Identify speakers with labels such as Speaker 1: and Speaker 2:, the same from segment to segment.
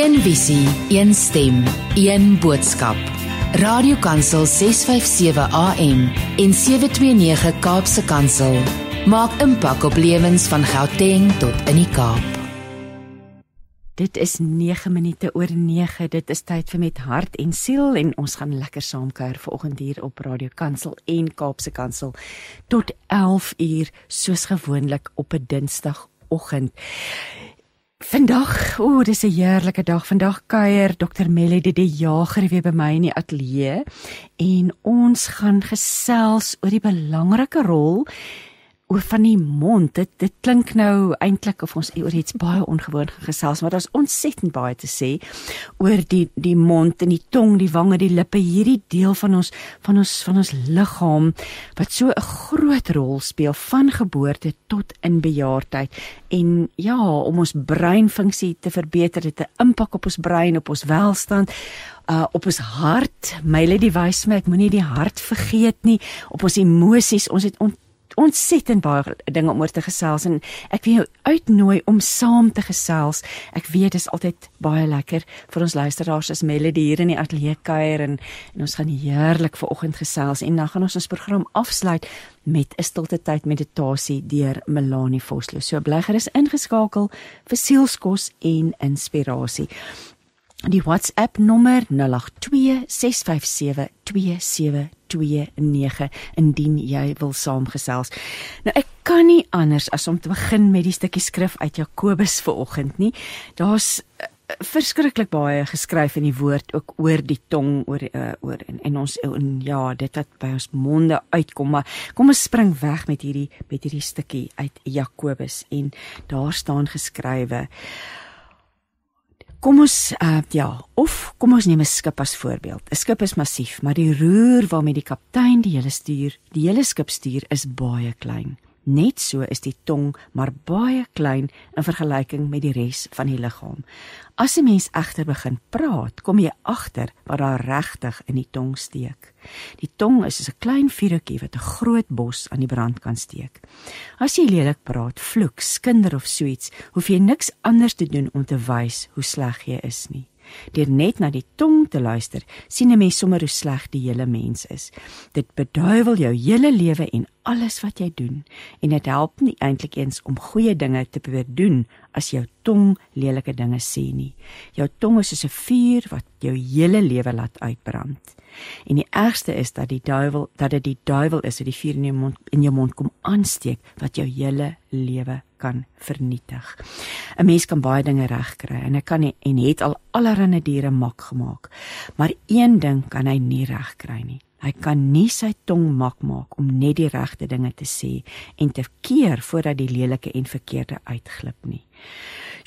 Speaker 1: Een visie, een stem, een boodskap. Radiokansel 657 AM en 729 Kaapse Kansel maak impak op lewens van Gauteng tot in die Kaap.
Speaker 2: Dit is 9 minute oor 9. Dit is tyd vir met hart en siel en ons gaan lekker saamkuier vanoggend hier op Radio Kansel en Kaapse Kansel tot 11 uur soos gewoonlik op 'n Dinsdagoggend. Vandag, o, oh, dis 'n heerlike dag. Vandag kuier Dr. Melody die Jager weer by my in die ateljee en ons gaan gesels oor die belangrike rol oor van die mond. Dit dit klink nou eintlik of ons oor iets baie ongewoon gesels, maar daar's ontsettend baie te sê oor die die mond en die tong, die wange, die lippe, hierdie deel van ons van ons van ons liggaam wat so 'n groot rol speel van geboorte tot in bejaardheid. En ja, om ons breinfunksie te verbeter, dit 'n impak op ons brein, op ons welstand uh op ons hart. My lady wys my ek moenie die hart vergeet nie, op ons emosies. Ons het ontsettend baie dinge om oor te gesels en ek wil jou uitnooi om saam te gesels. Ek weet dit is altyd baie lekker vir ons luisteraars as Melody hier in die ateljee kuier en, en ons gaan heerlik ver oggend gesels en dan gaan ons ons program afsluit met 'n stilte tyd meditasie deur Melanie Vosloo. So bly gerus ingeskakel vir sielskos en inspirasie. Die WhatsApp nommer 082 657 27 0891104529 indien jy wil saamgesels. Nou ek kan nie anders as om te begin met die stukkie skrif uit Jakobus vanoggend nie. Daar's uh, verskriklik baie geskryf in die woord ook oor die tong oor uh, oor en, en ons en ja dit wat by ons monde uitkom maar kom ons spring weg met hierdie met hierdie stukkie uit Jakobus en daar staan geskrywe Kom ons uh, ja, of kom ons neem 'n skip as voorbeeld. 'n Skip is massief, maar die roer waarmee die kaptein die hele stuur, die hele skip stuur is baie klein. Net so is die tong maar baie klein in vergelyking met die res van die liggaam. As 'n mens egter begin praat, kom jy agter wat daar regtig in die tong steek. Die tong is soos 'n klein vuurtjie wat 'n groot bos aan die brand kan steek. As jy lelik praat, vloek, skinder of so iets, hoef jy niks anders te doen om te wys hoe sleg jy is nie. Deur net na die tong te luister, sien 'n mens sommer hoe sleg die hele mens is. Dit beduiwel jou hele lewe en alles wat jy doen en dit help nie eintlik eens om goeie dinge te probeer doen as jou tong lelike dinge sê nie. Jou tong is soos 'n vuur wat jou hele lewe laat uitbrand. En die ergste is dat die duiwel dat dit die duiwel is wat die vuur in jou mond in jou mond kom aansteek wat jou hele lewe kan vernietig. 'n Mens kan baie dinge regkry en hy kan nie, en het al allerlei diere mak gemaak. Maar een ding kan hy nie regkry nie. Hy kan nie sy tong mak maak om net die regte dinge te sê en te keer voordat die lelike en verkeerde uitglip nie.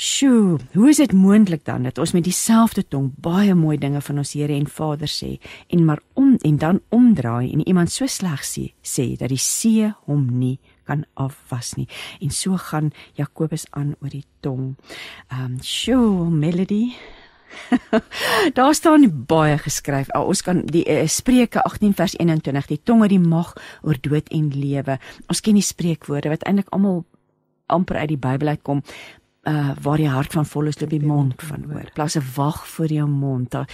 Speaker 2: Sjoe, hoe is dit moontlik dan dat ons met dieselfde tong baie mooi dinge van ons Here en Vader sê en maar om en dan omdraai en iemand so sleg sê, sê dat die see hom nie kan afwas nie. En so gaan Jakobus aan oor die tong. Um sjoe, melody Daar staan baie geskryf. Oh, ons kan die uh, Spreuke 18 vers 21, die tong het die mag oor dood en lewe. Ons ken die spreekwoorde wat eintlik almal amper uit die Bybel uitkom, uh waar die hart van vol is loop die mond van oor. Plaas 'n wag voor jou mond. Daar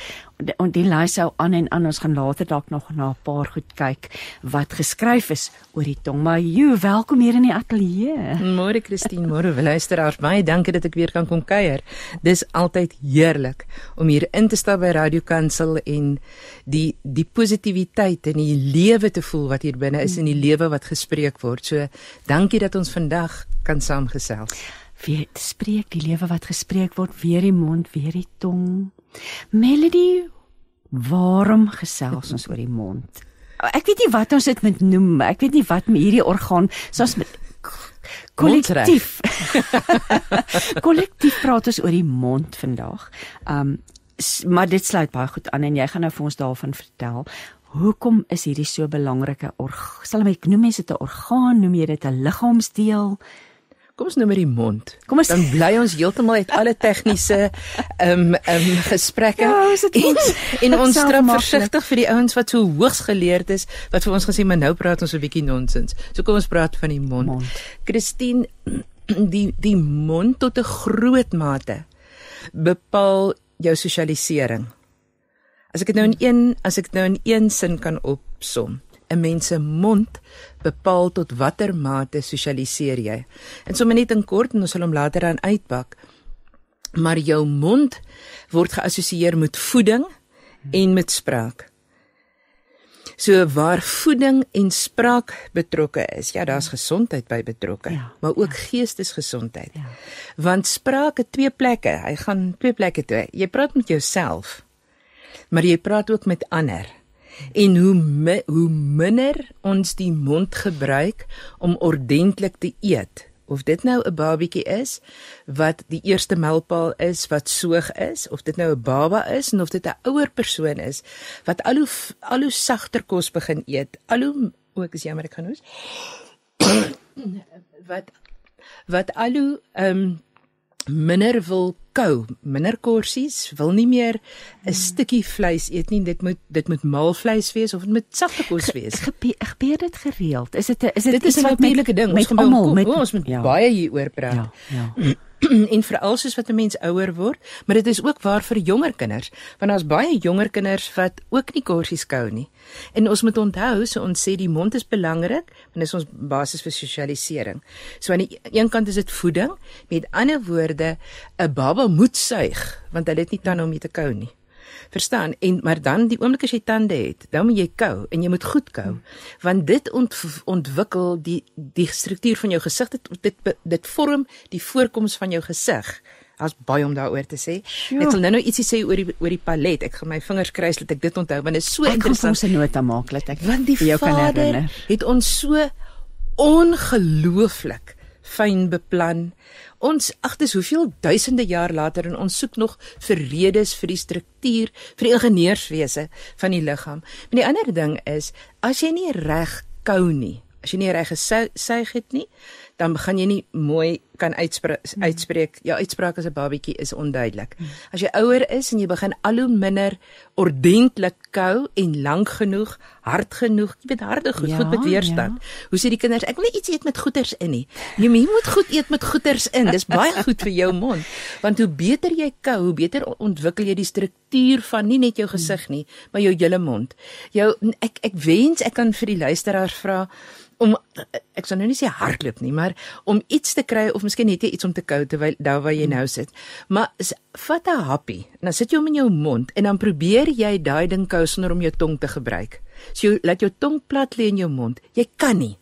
Speaker 2: en die lys hou aan en aan. Ons gaan later dalk nog na 'n paar goed kyk wat geskryf is oor die tong. Maar jy, welkom hier in die ateljee.
Speaker 3: Môre Christine, môre luisteraars. Baie dankie dat ek weer kan kom kuier. Dis altyd heerlik om hier in te stap by Radio Kansel en die die positiwiteit en die lewe te voel wat hier binne is in die lewe wat gespreek word. So, dankie dat ons vandag kan saamgesels
Speaker 2: wie spreek die lewe wat gespreek word weer die mond weer die tong. Melody waarom gesels ons oor die mond? Ek weet nie wat ons dit moet noem ek weet nie wat hierdie orgaan soos met kollektief. Kollektief praat ons oor die mond vandag. Um maar dit sluit baie goed aan en jy gaan nou vir ons daarvan vertel. Hoekom is hierdie so belangrike orgaan? Sal my noem mense dit 'n orgaan, noem jy dit 'n liggaamsdeel?
Speaker 3: Kom ons nou met die mond. Kom ons dan bly ons heeltemal uit alle tegniese ehm um, ehm um, gesprekke. Ja,
Speaker 2: is dit en,
Speaker 3: en ons straf versigtig vir die ouens wat so hoogs geleerd is wat vir ons gesê maar nou praat ons 'n bietjie nonsens. So kom ons praat van die mond. mond. Christine die die mond tot 'n groot mate bepaal jou sosialisering. As ek dit nou in een as ek nou in een sin kan opsom, 'n mens se mond bepaal tot watter mate sosialiseer jy. En sommer net in kort en ons sal hom later aan uitpak. Maar jou mond word geassosieer met voeding en met spraak. So waar voeding en spraak betrokke is, ja, daar's gesondheid by betrokke,
Speaker 2: Ja,
Speaker 3: maar ook geestesgesondheid.
Speaker 2: Ja.
Speaker 3: Want spraak het twee plekke. Hy gaan twee plekke toe. Jy praat met jouself, maar jy praat ook met ander. En hoe mi, hoe minder ons die mond gebruik om ordentlik te eet, of dit nou 'n babietjie is wat die eerste mylpaal is wat soog is, of dit nou 'n baba is en of dit 'n ouer persoon is wat al hoe al hoe sagter kos begin eet, al hoe ook is jammer ek gaan hoes. wat wat al hoe ehm um, minder wil kou, minder korsies, wil nie meer 'n stukkie vleis eet nie. Dit moet dit moet maalvleis wees of dit moet sagte kos wees.
Speaker 2: Gebeur, gebeur dit gereeld? Is dit 'n is dit
Speaker 3: Dit is 'n
Speaker 2: met-
Speaker 3: natuurlike ding. Ons
Speaker 2: met
Speaker 3: gaan by hom
Speaker 2: almal
Speaker 3: kom.
Speaker 2: met
Speaker 3: O, ons moet
Speaker 2: ja,
Speaker 3: baie hieroor praat.
Speaker 2: Ja, ja.
Speaker 3: en veral soos wat 'n mens ouer word, maar dit is ook waar vir jonger kinders, want daar's baie jonger kinders wat ook nie korsies kou nie. En ons moet onthou, so ons sê die mond is belangrik, want dit is ons basis vir sosialisering. So aan die een kant is dit voeding, met ander woorde, 'n baba moet suig, want hy het nie tande om mee te kou nie. Verstaan? En maar dan die oomblik as jy tande het, dan moet jy kou en jy moet goed kou. Want dit ont, ontwikkel die die struktuur van jou gesig. Dit dit dit vorm die voorkoms van jou gesig. Daar's baie om daaroor te sê.
Speaker 2: Sjoe.
Speaker 3: Ek sal nou nou ietsie sê oor die oor die palet. Ek gaan my vingers kruis dat ek dit onthou want dit is so
Speaker 2: Ek gaan vir
Speaker 3: interessant.
Speaker 2: ons 'n nota maak dat ek
Speaker 3: Want die
Speaker 2: kan
Speaker 3: Vader het ons so ongelooflik fyn beplan. Ons ag dis hoeveel duisende jaar later en ons soek nog vir redes vir die struktuur, vir die ingenieurswese van die liggaam. Maar die ander ding is as jy nie reg kou nie, as jy nie reg gesuig het nie, dan gaan jy nie mooi kan uitspreek uitspreek. Jou uitspraak as 'n babietjie is onduidelik. As jy ouer is en jy begin al hoe minder ordentlik kou en lank genoeg, hard genoeg, jy weet harde goed,
Speaker 2: Ja,
Speaker 3: goed met weerstand. Hoe sê die kinders, ek wil nie iets eet met goeters in nie. Jy jy moet goed eet met goeters in. Dis baie goed vir jou mond. Want hoe beter jy kou, hoe beter ontwikkel jy die struktuur van nie net jou gesig nie, maar jou hele mond. Jou ek ek wens ek kan vir die luisteraars vra om ek sou nou nie sê hardloop nie, maar om iets te kry of miskien net iets om te kou terwyl daar waar jy nou sit. Maar s- vat 'n happie. en Dan sit jy hom in jou mond en dan probeer jy daai ding kou sonder om jou tong te gebruik. So jy laat jou tong plat lê in jou mond. Jy kan nie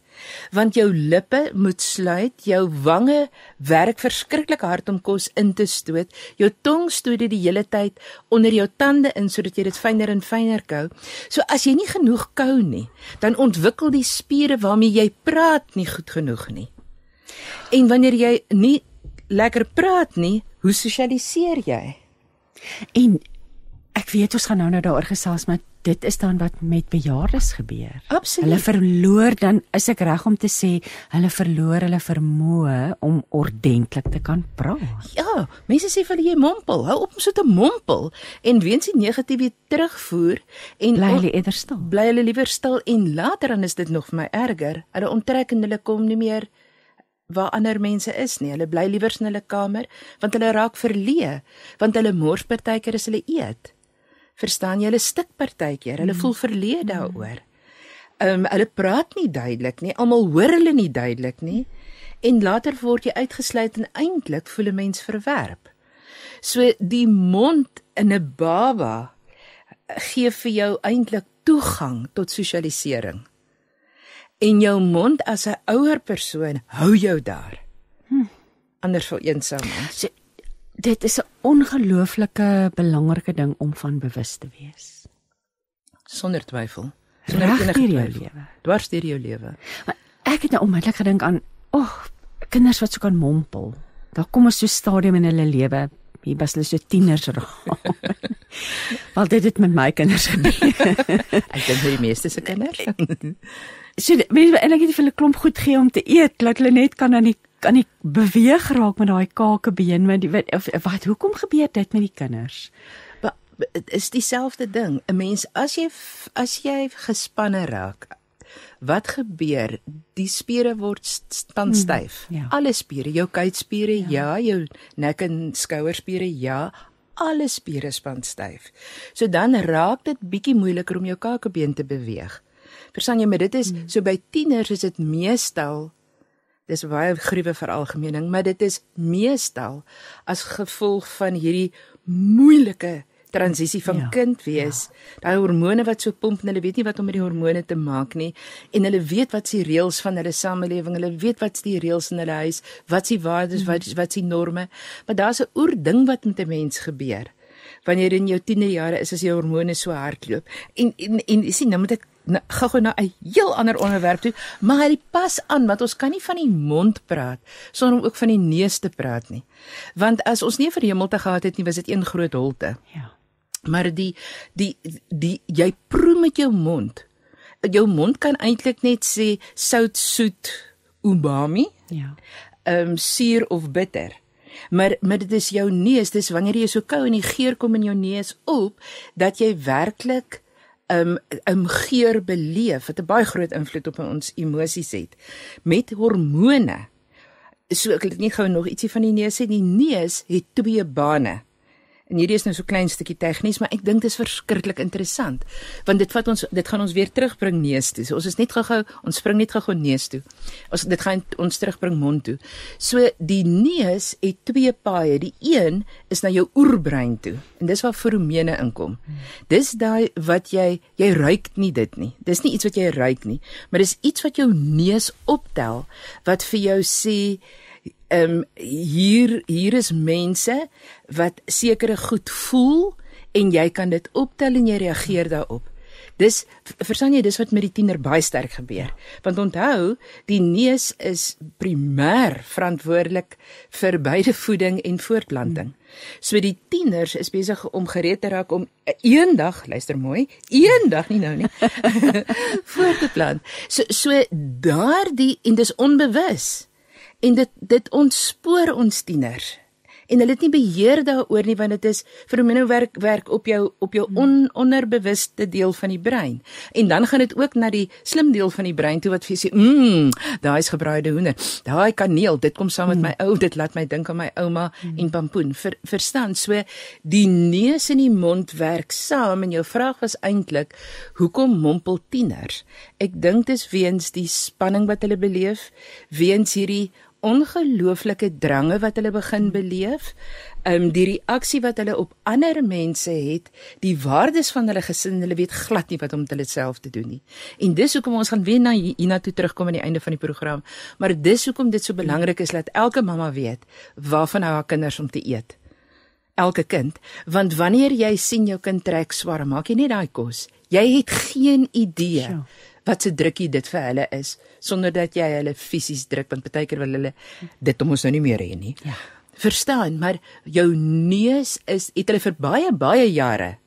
Speaker 3: want jou lippe moet sluit, jou wange werk verskriklik hard om kos in te stoot. Jou tong stoot dit die hele tyd onder jou tande in sodat jy dit fyner en fyner kou. So as jy nie genoeg kou nie, dan ontwikkel die spiere waarmee jy praat nie goed genoeg nie. En wanneer jy nie lekker praat nie, hoe sosialiseer jy?
Speaker 2: En ek weet ons gaan nou nou daaroor gesels, maar dit is dan wat met bejaardes gebeur.
Speaker 3: Absoluut.
Speaker 2: Hulle verloor dan is ek reg om te sê hulle verloor hulle vermoë om ordentlik te kan praat.
Speaker 3: Ja, mense sê vir jy mompel. Hou op om so te mompel en weens die negatiewe terugvoer en
Speaker 2: Bly hulle eerder stil.
Speaker 3: bly hulle liewer stil en later dan is dit nog vir my erger. Hulle onttrek en hulle kom nie meer waar ander mense is nie. Hulle bly liewer in hulle kamer want hulle raak verleë, want hulle mors partykeer as hulle eet. Verstaan jy? Hulle stik partykeer. Hulle voel verleë daaroor. Ehm um, hulle praat nie duidelik nie. Almal hoor hulle nie duidelik nie. En later word jy uitgesluit en eintlik voel 'n mens verwerp. So die mond in 'n baba gee vir jou eintlik toegang tot sosialisering. En jou mond as 'n ouer persoon hou jou daar. Hm. Anders sou eensaam wees.
Speaker 2: So, dit is 'n ongelooflike belangrike ding om van bewus te wees.
Speaker 3: Sonder twyfel. Sonder
Speaker 2: Reg
Speaker 3: enige
Speaker 2: jou lewe.
Speaker 3: Dwars deur jou lewe.
Speaker 2: Ek het nou onmiddellik gedink aan, "Ag, oh, kinders wat so kan mompel." Daar kom 'n so stadium in hulle lewe, hier was hulle so tieners raak. Want dit het met my kinders gebeur.
Speaker 3: Ek dink vir die meeste se kinders.
Speaker 2: so mense wil eintlik net vir hulle klomp goed gee om te eet, dat hulle net kan aan die kan nie beweeg raak met daai kakebeen, maar die wat of- wat hoekom gebeur dit met die kinders?
Speaker 3: Dit is dieselfde ding. 'n Mens as jy as jy gespanne raak, wat gebeur? Die spiere word span styf.
Speaker 2: ja.
Speaker 3: Alle spiere, jou kuitspiere, ja. ja, jou nek en skouerspiere, ja, alle spiere span styf. So dan raak dit bietjie moeiliker om jou kakebeen te beweeg. Verstaan jy, maar dit is so by tieners is dit meestal dis baie gruwe veralgemening, maar dit is meestal as gevolg van hierdie moeilike transisie van ja, kind wees. Ja. Daai hormone wat so pomp en hulle weet nie wat om met die hormone te maak nie en hulle weet wat se reëls van hulle samelewing, hulle weet wat's die reëls in hulle huis, wat's die waardes, mm. wat wat's die norme. Maar daar's 'n oer ding wat met 'n mens gebeur wanneer in jou tienerjare is as jou hormone so hardloop. En en en sien nou moet ek nou, gou-gou na 'n heel ander onderwerp toe, maar dit pas aan want ons kan nie van die mond praat sonder om ook van die neus te praat nie. Want as ons nie vir hemel te gehad het nie, was dit een groot holte. Ja. Maar die die die jy proe met jou mond. Jou mond kan eintlik net sê sout, soet, umami. Ja. Ehm um, suur of bitter. Maar maar dit is jou neus, dis wanneer jy so kou en die geur kom in jou neus op dat jy werklik um, 'n geur beleef wat 'n baie groot invloed op ons emosies het. Met hormone. So ek het nie gou nog ietsie van die neus sê, die neus het twee bane. En hierdie is nou so klein stukkie tegnies, maar ek dink dit is verskriklik interessant want dit vat ons dit gaan ons weer terugbring neus toe. So ons is net gou-gou ons spring net gou-gou neus toe. Ons dit gaan ons terugbring mond toe. So die neus het twee paaie. Die een is na jou oerbrein toe en dis waar feromone inkom. Dis daai wat jy jy ruik nie dit nie. Dis nie iets wat jy ruik nie, maar dis iets wat jou neus optel wat vir jou sê ehm um, hier hier is mense wat sekere goed voel en jy kan dit optel en jy reageer daarop. Dis verstaan jy dis wat met die tiener baie sterk gebeur. Want onthou, die neus is primêr verantwoordelik vir beide voeding en voortplanting. So die tieners is besig om gereed te raak om eendag, luister mooi, eendag nie nou nie, voort te plant. So so daardie en dis onbewus en dit dit ontspoor ons tieners en hulle het nie beheer daaroor nie want dit is vir 'n minne werk werk op jou op jou on, onderbewuste deel van die brein. En dan gaan dit ook na die slim deel van die brein toe wat vir sê mmm daai is gebraaide hoender. Daai kaneel dit kom saam met my ou dit laat my dink aan my ouma en pampoen. Ver, verstaan? So die neus en die mond werk saam en jou vraag was eintlik hoekom mompel tieners ek dink dit is weens die spanning wat hulle beleef weens hierdie ongelooflike drange wat hulle begin beleef, ehm um, die reaksie wat hulle op ander mense het, die waardes van hulle gesin, hulle weet glad nie wat om met hulle self te doen nie. En dis hoekom ons gaan weer na Ina toe terugkom aan die einde van die program, maar dis hoekom dit so belangrik is dat elke mamma weet waarvan haar kinders om te eet. Elke kind, want wanneer jy sien jou kind trek swaar, maak jy net daai kos. Jy het geen idee. Sure wat se drukkie dit vir hulle is sonder dat jy hulle fisies druk want baie keer wil hulle dit om ons nou nie meer hê nie. Ja. Verstaan, maar jou neus is het hulle vir baie baie jare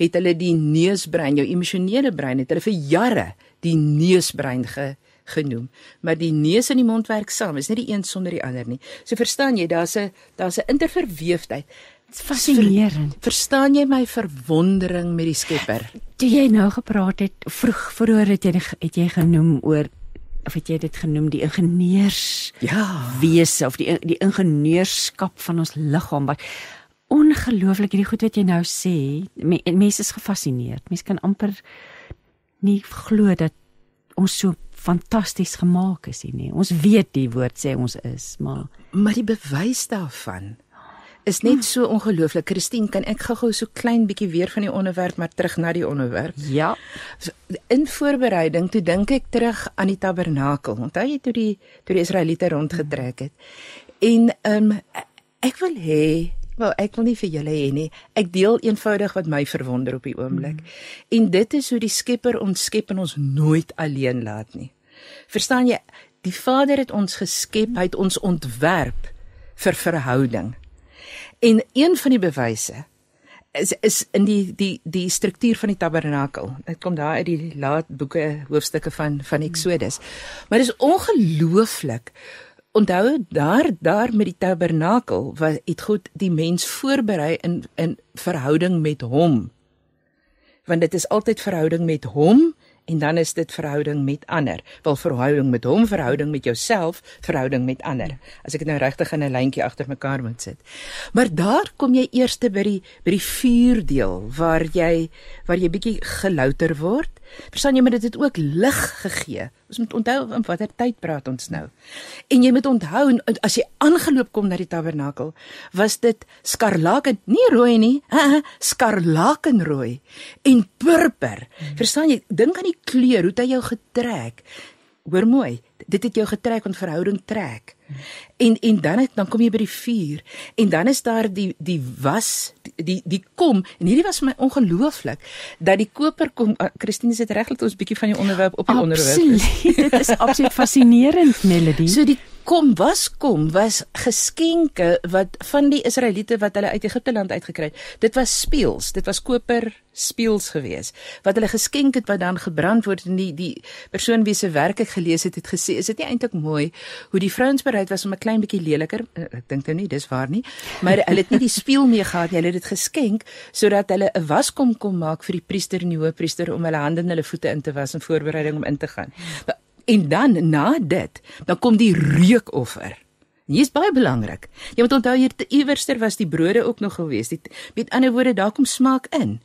Speaker 3: het hulle die neusbrein, jou emosionele brein het hulle vir jare die neusbrein ge genoem. Maar die neus en die mond werk saam, is nie die een sonder die ander nie. So verstaan jy, daar's 'n daar's 'n interverweefdheid.
Speaker 2: Fascinerend.
Speaker 3: Ver, verstaan jy my verwondering met die Skepper?
Speaker 2: Toe jy nou gepraat het, vroeg vroeër het jy het jy genoem oor of het jy dit genoem die ingenieurs
Speaker 3: ja
Speaker 2: wese of die die ingenieurskap van ons liggaam wat ongelooflik hierdie goed wat jy nou sê mense is gefassineerd mense kan amper nie glo dat ons so fantasties gemaak is nie ons weet die woord sê ons is maar
Speaker 3: maar die bewys daarvan is net so ongelooflik. Christine, kan ek gou-gou so klein bietjie weer van die onderwerp maar terug na die onderwerp?
Speaker 2: Ja.
Speaker 3: In voorbereiding toe dink ek terug aan die tabernakel. Onthou jy toe die toe die Israeliete rondgetrek het? En ehm um, ek wil hê Wel, ek wil nie vir julle hê nie. Ek deel eenvoudig wat my verwonder op die oomblik. Mm. En dit is hoe die Skepper ons skep en ons nooit alleen laat nie. Verstaan jy? Die Vader het ons geskep, hy het ons ontwerp vir verhouding. En een van die bewyse is is in die die die struktuur van die tabernakel. Dit kom daar uit die laat boeke hoofstukke van van Exodus. Maar dit is ongelooflik. Onthou daar daar met die tabernakel wat het God die mens voorberei in in verhouding met hom. Want dit is altyd verhouding met hom en dan is dit verhouding met ander. Wel verhouding met hom, verhouding met jouself, verhouding met ander. As ek dit nou regtig in 'n lyntjie agter mekaar moet sit. Maar daar kom jy eers by die by die vuurdeel waar jy waar jy bietjie gelouter word. Verstaan jy, maar dit het ook lig gegee. Ons moet onthou in watter tyd praat ons nou. En jy moet onthou as jy aangeloop kom na die tabernakel, was dit skarlaken, nie rooi nie, uh, skarlakenrooi en purper. Hmm. Verstaan jy? Dink aan die kleur, hoe dit jou getrek. Hoor mooi, dit het jou getrek want verhouding trek. En en dan het, dan kom jy by die vuur en dan is daar die die was die die kom en hierdie was vir my ongelooflik dat die koper kom uh, Christine sê regtig ons bietjie van die onderwerp op die onderwerp.
Speaker 2: Absoluut. dit is absoluut fascinerend melodie.
Speaker 3: So die kom was kom was geskenke wat van die Israeliete wat hulle uit Egipte land uitgekry het. Dit was speels, dit was koper speels gewees. Wat hulle geskenk het wat dan gebrand word en die die persoon wie se werk ek gelees het het gesê is dit nie eintlik mooi hoe die vrouens bereid was om 'n klein bietjie leliker eh, ek dink nou nie dis waar nie maar hulle het nie die speel mee gehad nie. Hulle het dit geskenk sodat hulle 'n waskom kon maak vir die priester en die hoofpriester om hulle hande en hulle voete in te was in voorbereiding om in te gaan En dan na dit, dan kom die reukoffer. Hier is baie belangrik. Jy moet onthou hier te iewerster was die brode ook nog gewees. Dit met ander woorde daar kom smaak in.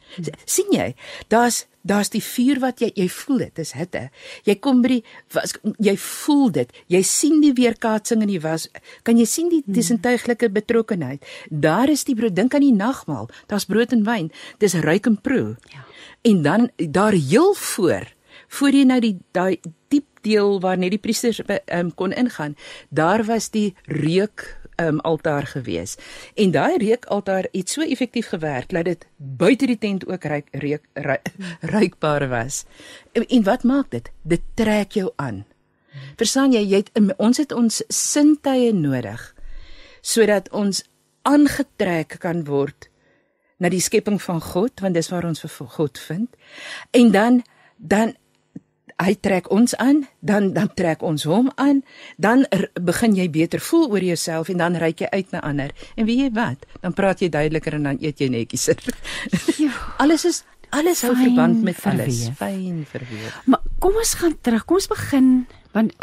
Speaker 3: sien jy? Daar's daar's die vuur wat jy jy voel dit is hitte. Jy kom by die was, jy voel dit. Jy sien die weerkaatsing in die was. Kan jy sien die tusentuiglike betrokkenheid? Daar is die brood. Dink aan die nagmaal. Daar's brood en wyn. Dis ruik en proe. Ja. En dan daar heel voor voor jy nou die daai deel waar net die priesters um, kon ingaan, daar was die reuk um, altaar gewees. En daai reuk altaar het so effektief gewerk dat dit buite die tent ook reuk reuk ruikbaar was. En, en wat maak dit? Dit trek jou aan. Verstaan jy, jy het, ons het ons sintuie nodig sodat ons aangetrek kan word na die skepping van God want dis waar ons vir God vind. En dan dan hy trek ons aan, dan dan trek ons hom aan, dan er, begin jy beter voel oor jouself en dan ry jy uit na ander. En weet jy wat? Dan praat jy duideliker en dan eet jy netjieser. alles is alles hou verband met alles. Fyn verweer.
Speaker 2: Maar kom ons gaan terug. Kom ons begin want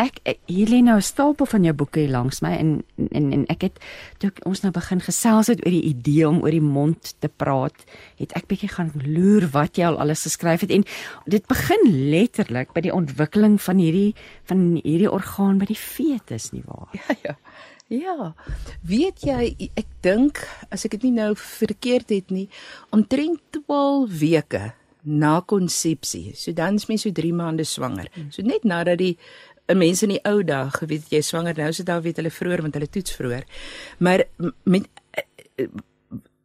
Speaker 2: ek, ek hier lê nou 'n stapel van jou boeke hier langs my en en en ek het toe ons nou begin gesels het oor die idee om oor die mond te praat, het ek bietjie gaan loer wat jy al alles geskryf het en dit begin letterlik by die ontwikkeling van hierdie van hierdie orgaan by die fetus nie waar?
Speaker 3: Ja ja. Ja. Weet jy, ek dink as ek dit nie nou verkeerd het nie, omtrent 12 weke na konsepsie. So dan is mens so 3 maande swanger. So net nadat die 'n mens in die ou dae geweet jy swanger nou sit daar weet hulle vroeër want hulle toets vroeër. Maar met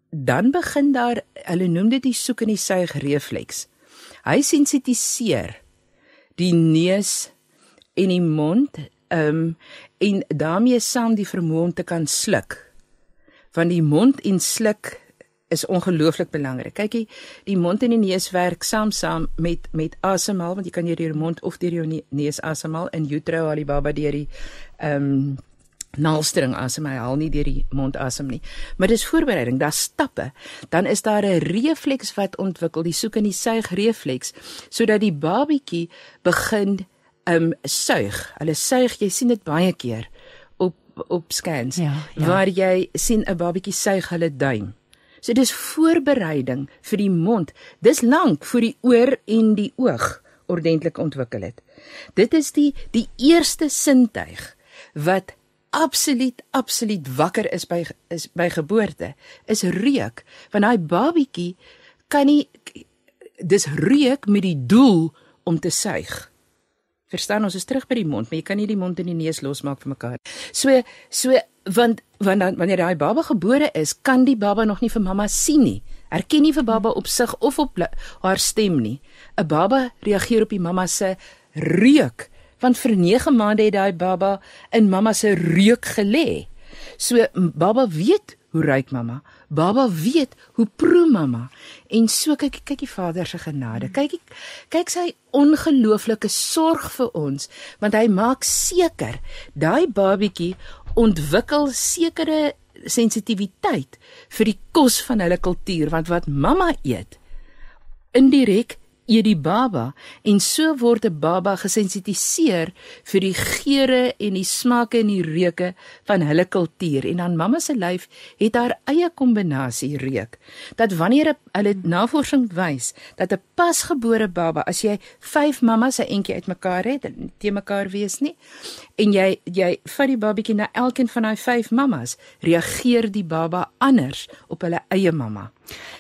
Speaker 3: dan begin daar hulle noem dit die soek en die suig refleks. Hy sensitiseer die neus en die mond um, en daarmee saam die vermoë om te kan sluk. Van die mond en sluk is ongelooflik belangrik. Kykie, die mond en die neus werk saam saam met met asemhaal want jy kan deur jou mond of deur jou neus asemhaal in utero al die baba deur die ehm um, naalstring asem hy haal nie deur die mond asem nie. Maar dis voorbereiding, daar's stappe. Dan is daar 'n refleks wat ontwikkel, die soek en die suig refleks sodat die babietjie begin ehm um, suig. Hulle suig, jy sien dit baie keer op op scans ja, ja. waar jy sien 'n babietjie suig hulle duim. So dis voorbereiding vir die mond. Dis lank voor die oor en die oog ordentlik ontwikkel het. Dit is die die eerste sintuig wat absoluut absoluut wakker is by is by geboorte is reuk want daai babietjie kan nie dis reuk met die doel om te suig. Verstaan ons is terug by die mond, maar jy kan nie die mond en die neus losmaak van mekaar. So so want want dan wanneer daai baba gebore is, kan die baba nog nie vir mamma sien nie. Erken nie vir baba op sig of op haar stem nie. 'n Baba reageer op die mamma se reuk, want vir 9 maande het daai baba in mamma se reuk gelê. So baba weet hoe ruik mamma. Baba weet hoe proe mamma. En so kyk kyk die Vader se genade. Kyk kyk sy ongelooflike sorg vir ons, want hy maak seker daai babietjie ontwikkel sekere sensitiwiteit vir die kos van hulle kultuur want wat mamma eet indirek eet die baba en so word 'n baba gesensitiseer vir die geure en die smake en die reuke van hulle kultuur. En dan mamma se lyf het haar eie kombinasie reuk dat wanneer hulle navorsing wys dat 'n pasgebore baba as jy 5 mammas 'n entjie uitmekaar het en te mekaar wees nie en jy jy vat die babatjie na elkeen van daai 5 mammas reageer die baba anders op hulle eie mamma.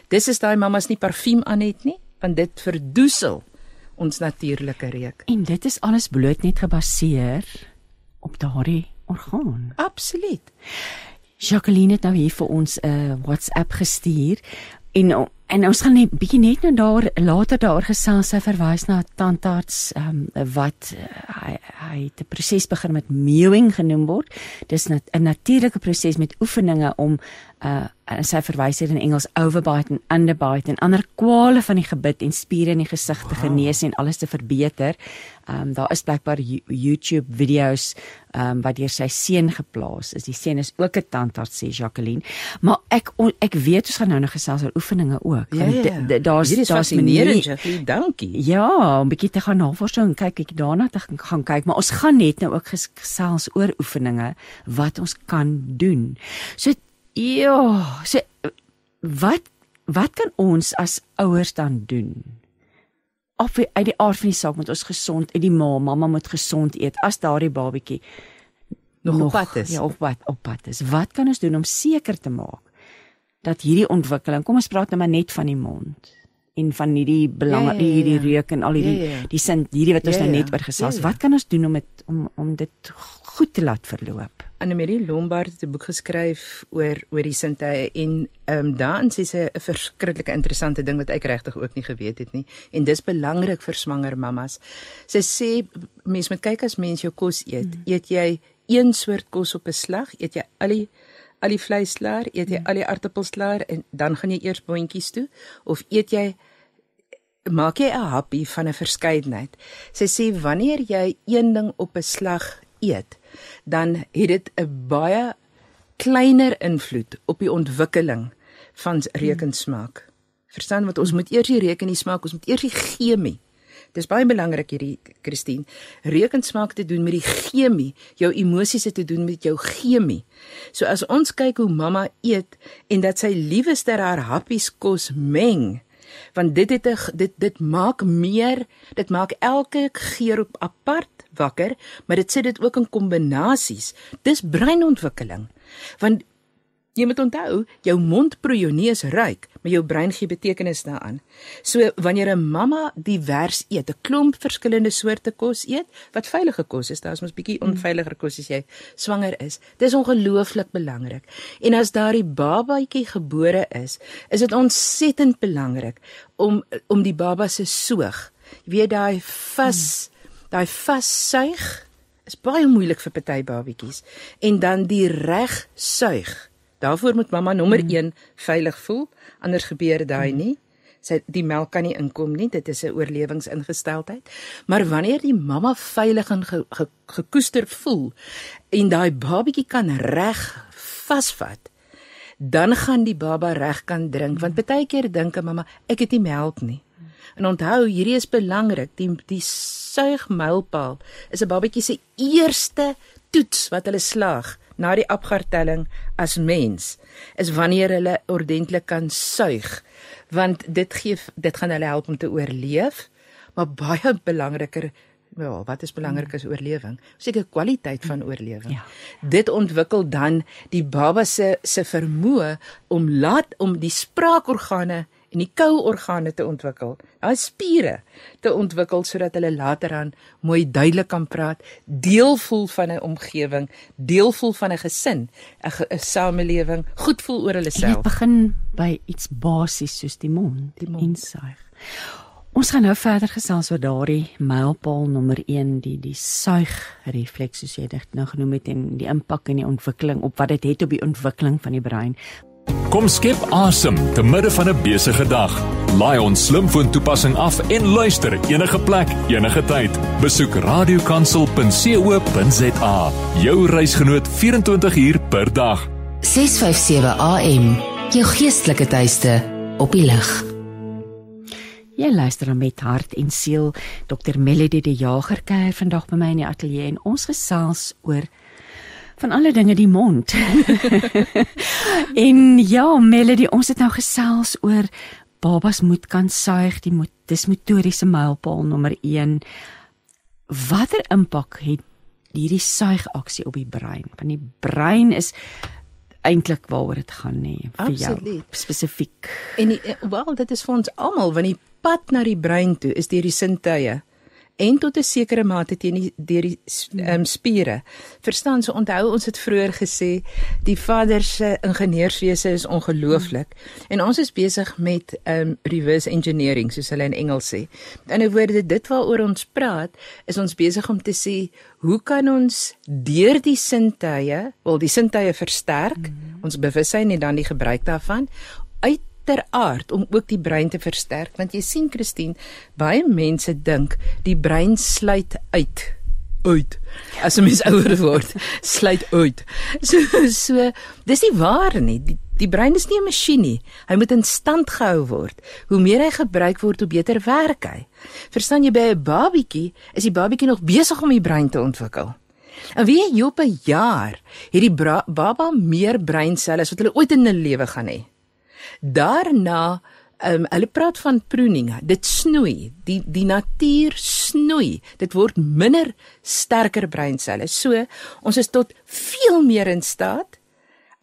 Speaker 3: Dis is daai mammas nie parfuum aan het nie want dit verdoesel ons natuurlike reuk.
Speaker 2: En dit is alles bloot net gebaseer op daardie orgaan.
Speaker 3: Absoluut.
Speaker 2: Jacqueline het nou hier vir ons 'n uh, WhatsApp gestuur en en ons gaan net bietjie net nou daar later daar gesels sy verwys na 'n tandarts um, wat uh, hy hy het 'n proses begin met mewing genoem word. Dis 'n natuurlike proses met oefeninge om uh sy verwys hier in Engels overbite en underbite en ander kwale van die gebit en spiere in die gesig te genees en alles te verbeter. Um, daar is blykbaar YouTube video's um, wat deur sy seun geplaas is. Die seun is ook 'n tandarts sê Jacqueline. Maar ek on, ek weet ons gaan nou nog gesels oor oefeninge ook.
Speaker 3: Ja, ja.
Speaker 2: Daar's daar's
Speaker 3: meneer Jacqueline, dankie.
Speaker 2: Ja, 'n bietjie te gaan navorsing en kyk ek daarna te gaan kyk, maar ons gaan net nou ook gesels oor oefeninge wat ons kan doen. So Ja, so wat wat kan ons as ouers dan doen? Of uit die aard van die saak moet ons gesond uit die ma, mamma moet gesond eet as daardie babatjie
Speaker 3: nog, nog op pad is.
Speaker 2: Ja, op pad, op pad is. Wat kan ons doen om seker te maak dat hierdie ontwikkeling, kom ons praat nou maar net van die mond en van hierdie belang ja, ja, ja, hierdie reuk en al hierdie ja, ja. die sin hierdie wat ons ja, nou net oor gesels. Ja, ja. Wat kan ons doen om het, om om dit goed te laat verloop?
Speaker 3: Annelie Lombard het 'n boek geskryf oor oor die sinte en ehm um, daarin sê sy 'n verskriklike interessante ding wat ek regtig ook nie geweet het nie en dis belangrik vir swanger mammas. Sy sê mens moet kyk as mens jou kos eet, mm. eet jy een soort kos op 'n slag, eet jy al die al die vleis klaar, eet jy mm. al die aartappels klaar en dan gaan jy eers boontjies toe of eet jy maak jy 'n happie van 'n verskeidenheid. Sy sê wanneer jy een ding op 'n slag eet, dan het dit 'n baie kleiner invloed op die ontwikkeling van reukensmaak. Verstaan wat ons moet eers die reuk en die smaak, ons moet eers die chemie. Dis baie belangrik hierdie Christine. Reukensmaak te doen met die chemie, jou emosies te doen met jou chemie. So as ons kyk hoe mamma eet en dat sy liewester haar happies kos meng, want dit het 'n dit dit maak meer, dit maak elke geur op apart wakker, maar dit sit dit ook in kombinasies. Dis breinontwikkeling. Want jy moet onthou, jou mond proe jou neus ruik, maar jou brein gee betekenis daaraan. So wanneer 'n mamma divers eet, 'n klomp verskillende soorte kos eet, wat veilige kos is, daar's mos bietjie hmm. onveiliger kos as jy swanger is. Dis ongelooflik belangrik. En as daardie babatjie gebore is, is dit ontsettend belangrik om om die baba se soog, jy weet daai hmm daai vassuig is baie moeilik vir party babatjies en dan die reg suig. Daarvoor moet mamma nommer 1 mm. veilig voel, anders gebeur daai mm. nie. Sy die melk kan nie inkom nie, dit is 'n oorlewingsingesteldheid. Maar wanneer die mamma veilig en ge, ge, gekoester voel en daai babatjie kan reg vasvat, dan gaan die baba reg kan drink want baie keer dink 'n mamma ek het nie melk nie. En onthou, hierdie is belangrik. Die die suigmylpaal is 'n babatjie se eerste toets wat hulle slaag na die apgartelling as mens is wanneer hulle ordentlik kan suig. Want dit gee dit gaan hulle help om te oorleef, maar baie belangriker Ja, wat is belangrik as oorlewing? Seker kwaliteit van oorlewing. Ja. Dit ontwikkel dan die baba se se vermoë om laat om die spraakorgane en die kouorgane te ontwikkel, daai spiere te ontwikkel sodat hulle later aan mooi duidelik kan praat, deel voel van 'n omgewing, deel voel van 'n gesin, 'n samelewing, goed voel oor hulle self.
Speaker 2: Dit begin by iets basies soos die mond, die mond. insuig. Ons gaan nou verder gesels oor daardie mylpaal nommer 1, die die suigrefleks soos jy dit nou genoem het en die impak en die ontwikkeling op wat dit het, het op die ontwikkeling van die brein.
Speaker 4: Kom skep asem te midde van 'n besige dag. Laai ons slimfoon toepassing af en luister enige plek, enige tyd. Besoek radiokansel.co.za. Jou reisgenoot 24 uur per dag.
Speaker 1: 657 AM. Jou geestelike tuiste op die lig.
Speaker 2: Jy luister dan met hart en siel. Dr Melody de Jager kuier vandag by my in die ateljee en ons gesels oor van alle dinge die mond. en ja, Melody, ons het nou gesels oor babas moet kan suig, die moet dis motoriese mylpaal nommer 1. Watter impak het hierdie suigaksie op die brein? Want die brein is eintlik waaroor dit gaan nê nee, vir Absoluut. jou spesifiek.
Speaker 3: En eh, wel dit is vir ons almal want die pad na die brein toe is deur die sintuie en tot 'n sekere mate teen die deur die um, spiere. Verstaan so onthou ons het vroeër gesê die vader se ingenieurswese is ongelooflik mm. en ons is besig met um reverse engineering soos hulle in Engels sê. In 'n woorde dit waaroor ons praat is ons besig om te sê hoe kan ons deur die sintuie, wel die sintuie versterk, mm. ons bewussyn en dan die gebruik daarvan ter aard om ook die brein te versterk want jy sien Christine baie mense dink die brein sluit uit. Uit. As 'n mens ouer word sluit uit. So so dis nie waar nie. Die, die brein is nie 'n masjien nie. Hy moet in stand gehou word. Hoe meer hy gebruik word hoe beter werk hy. Verstaan jy by 'n babietjie is die babietjie nog besig om die brein te ontwikkel. En wie jy op 'n jaar het die baba meer breinselle as wat hulle ooit in hulle lewe gaan hê. Daarna Um, hulle praat van pruning. Dit snoei. Die die natuur snoei. Dit word minder sterker breinselle. So, ons is tot veel meer in staat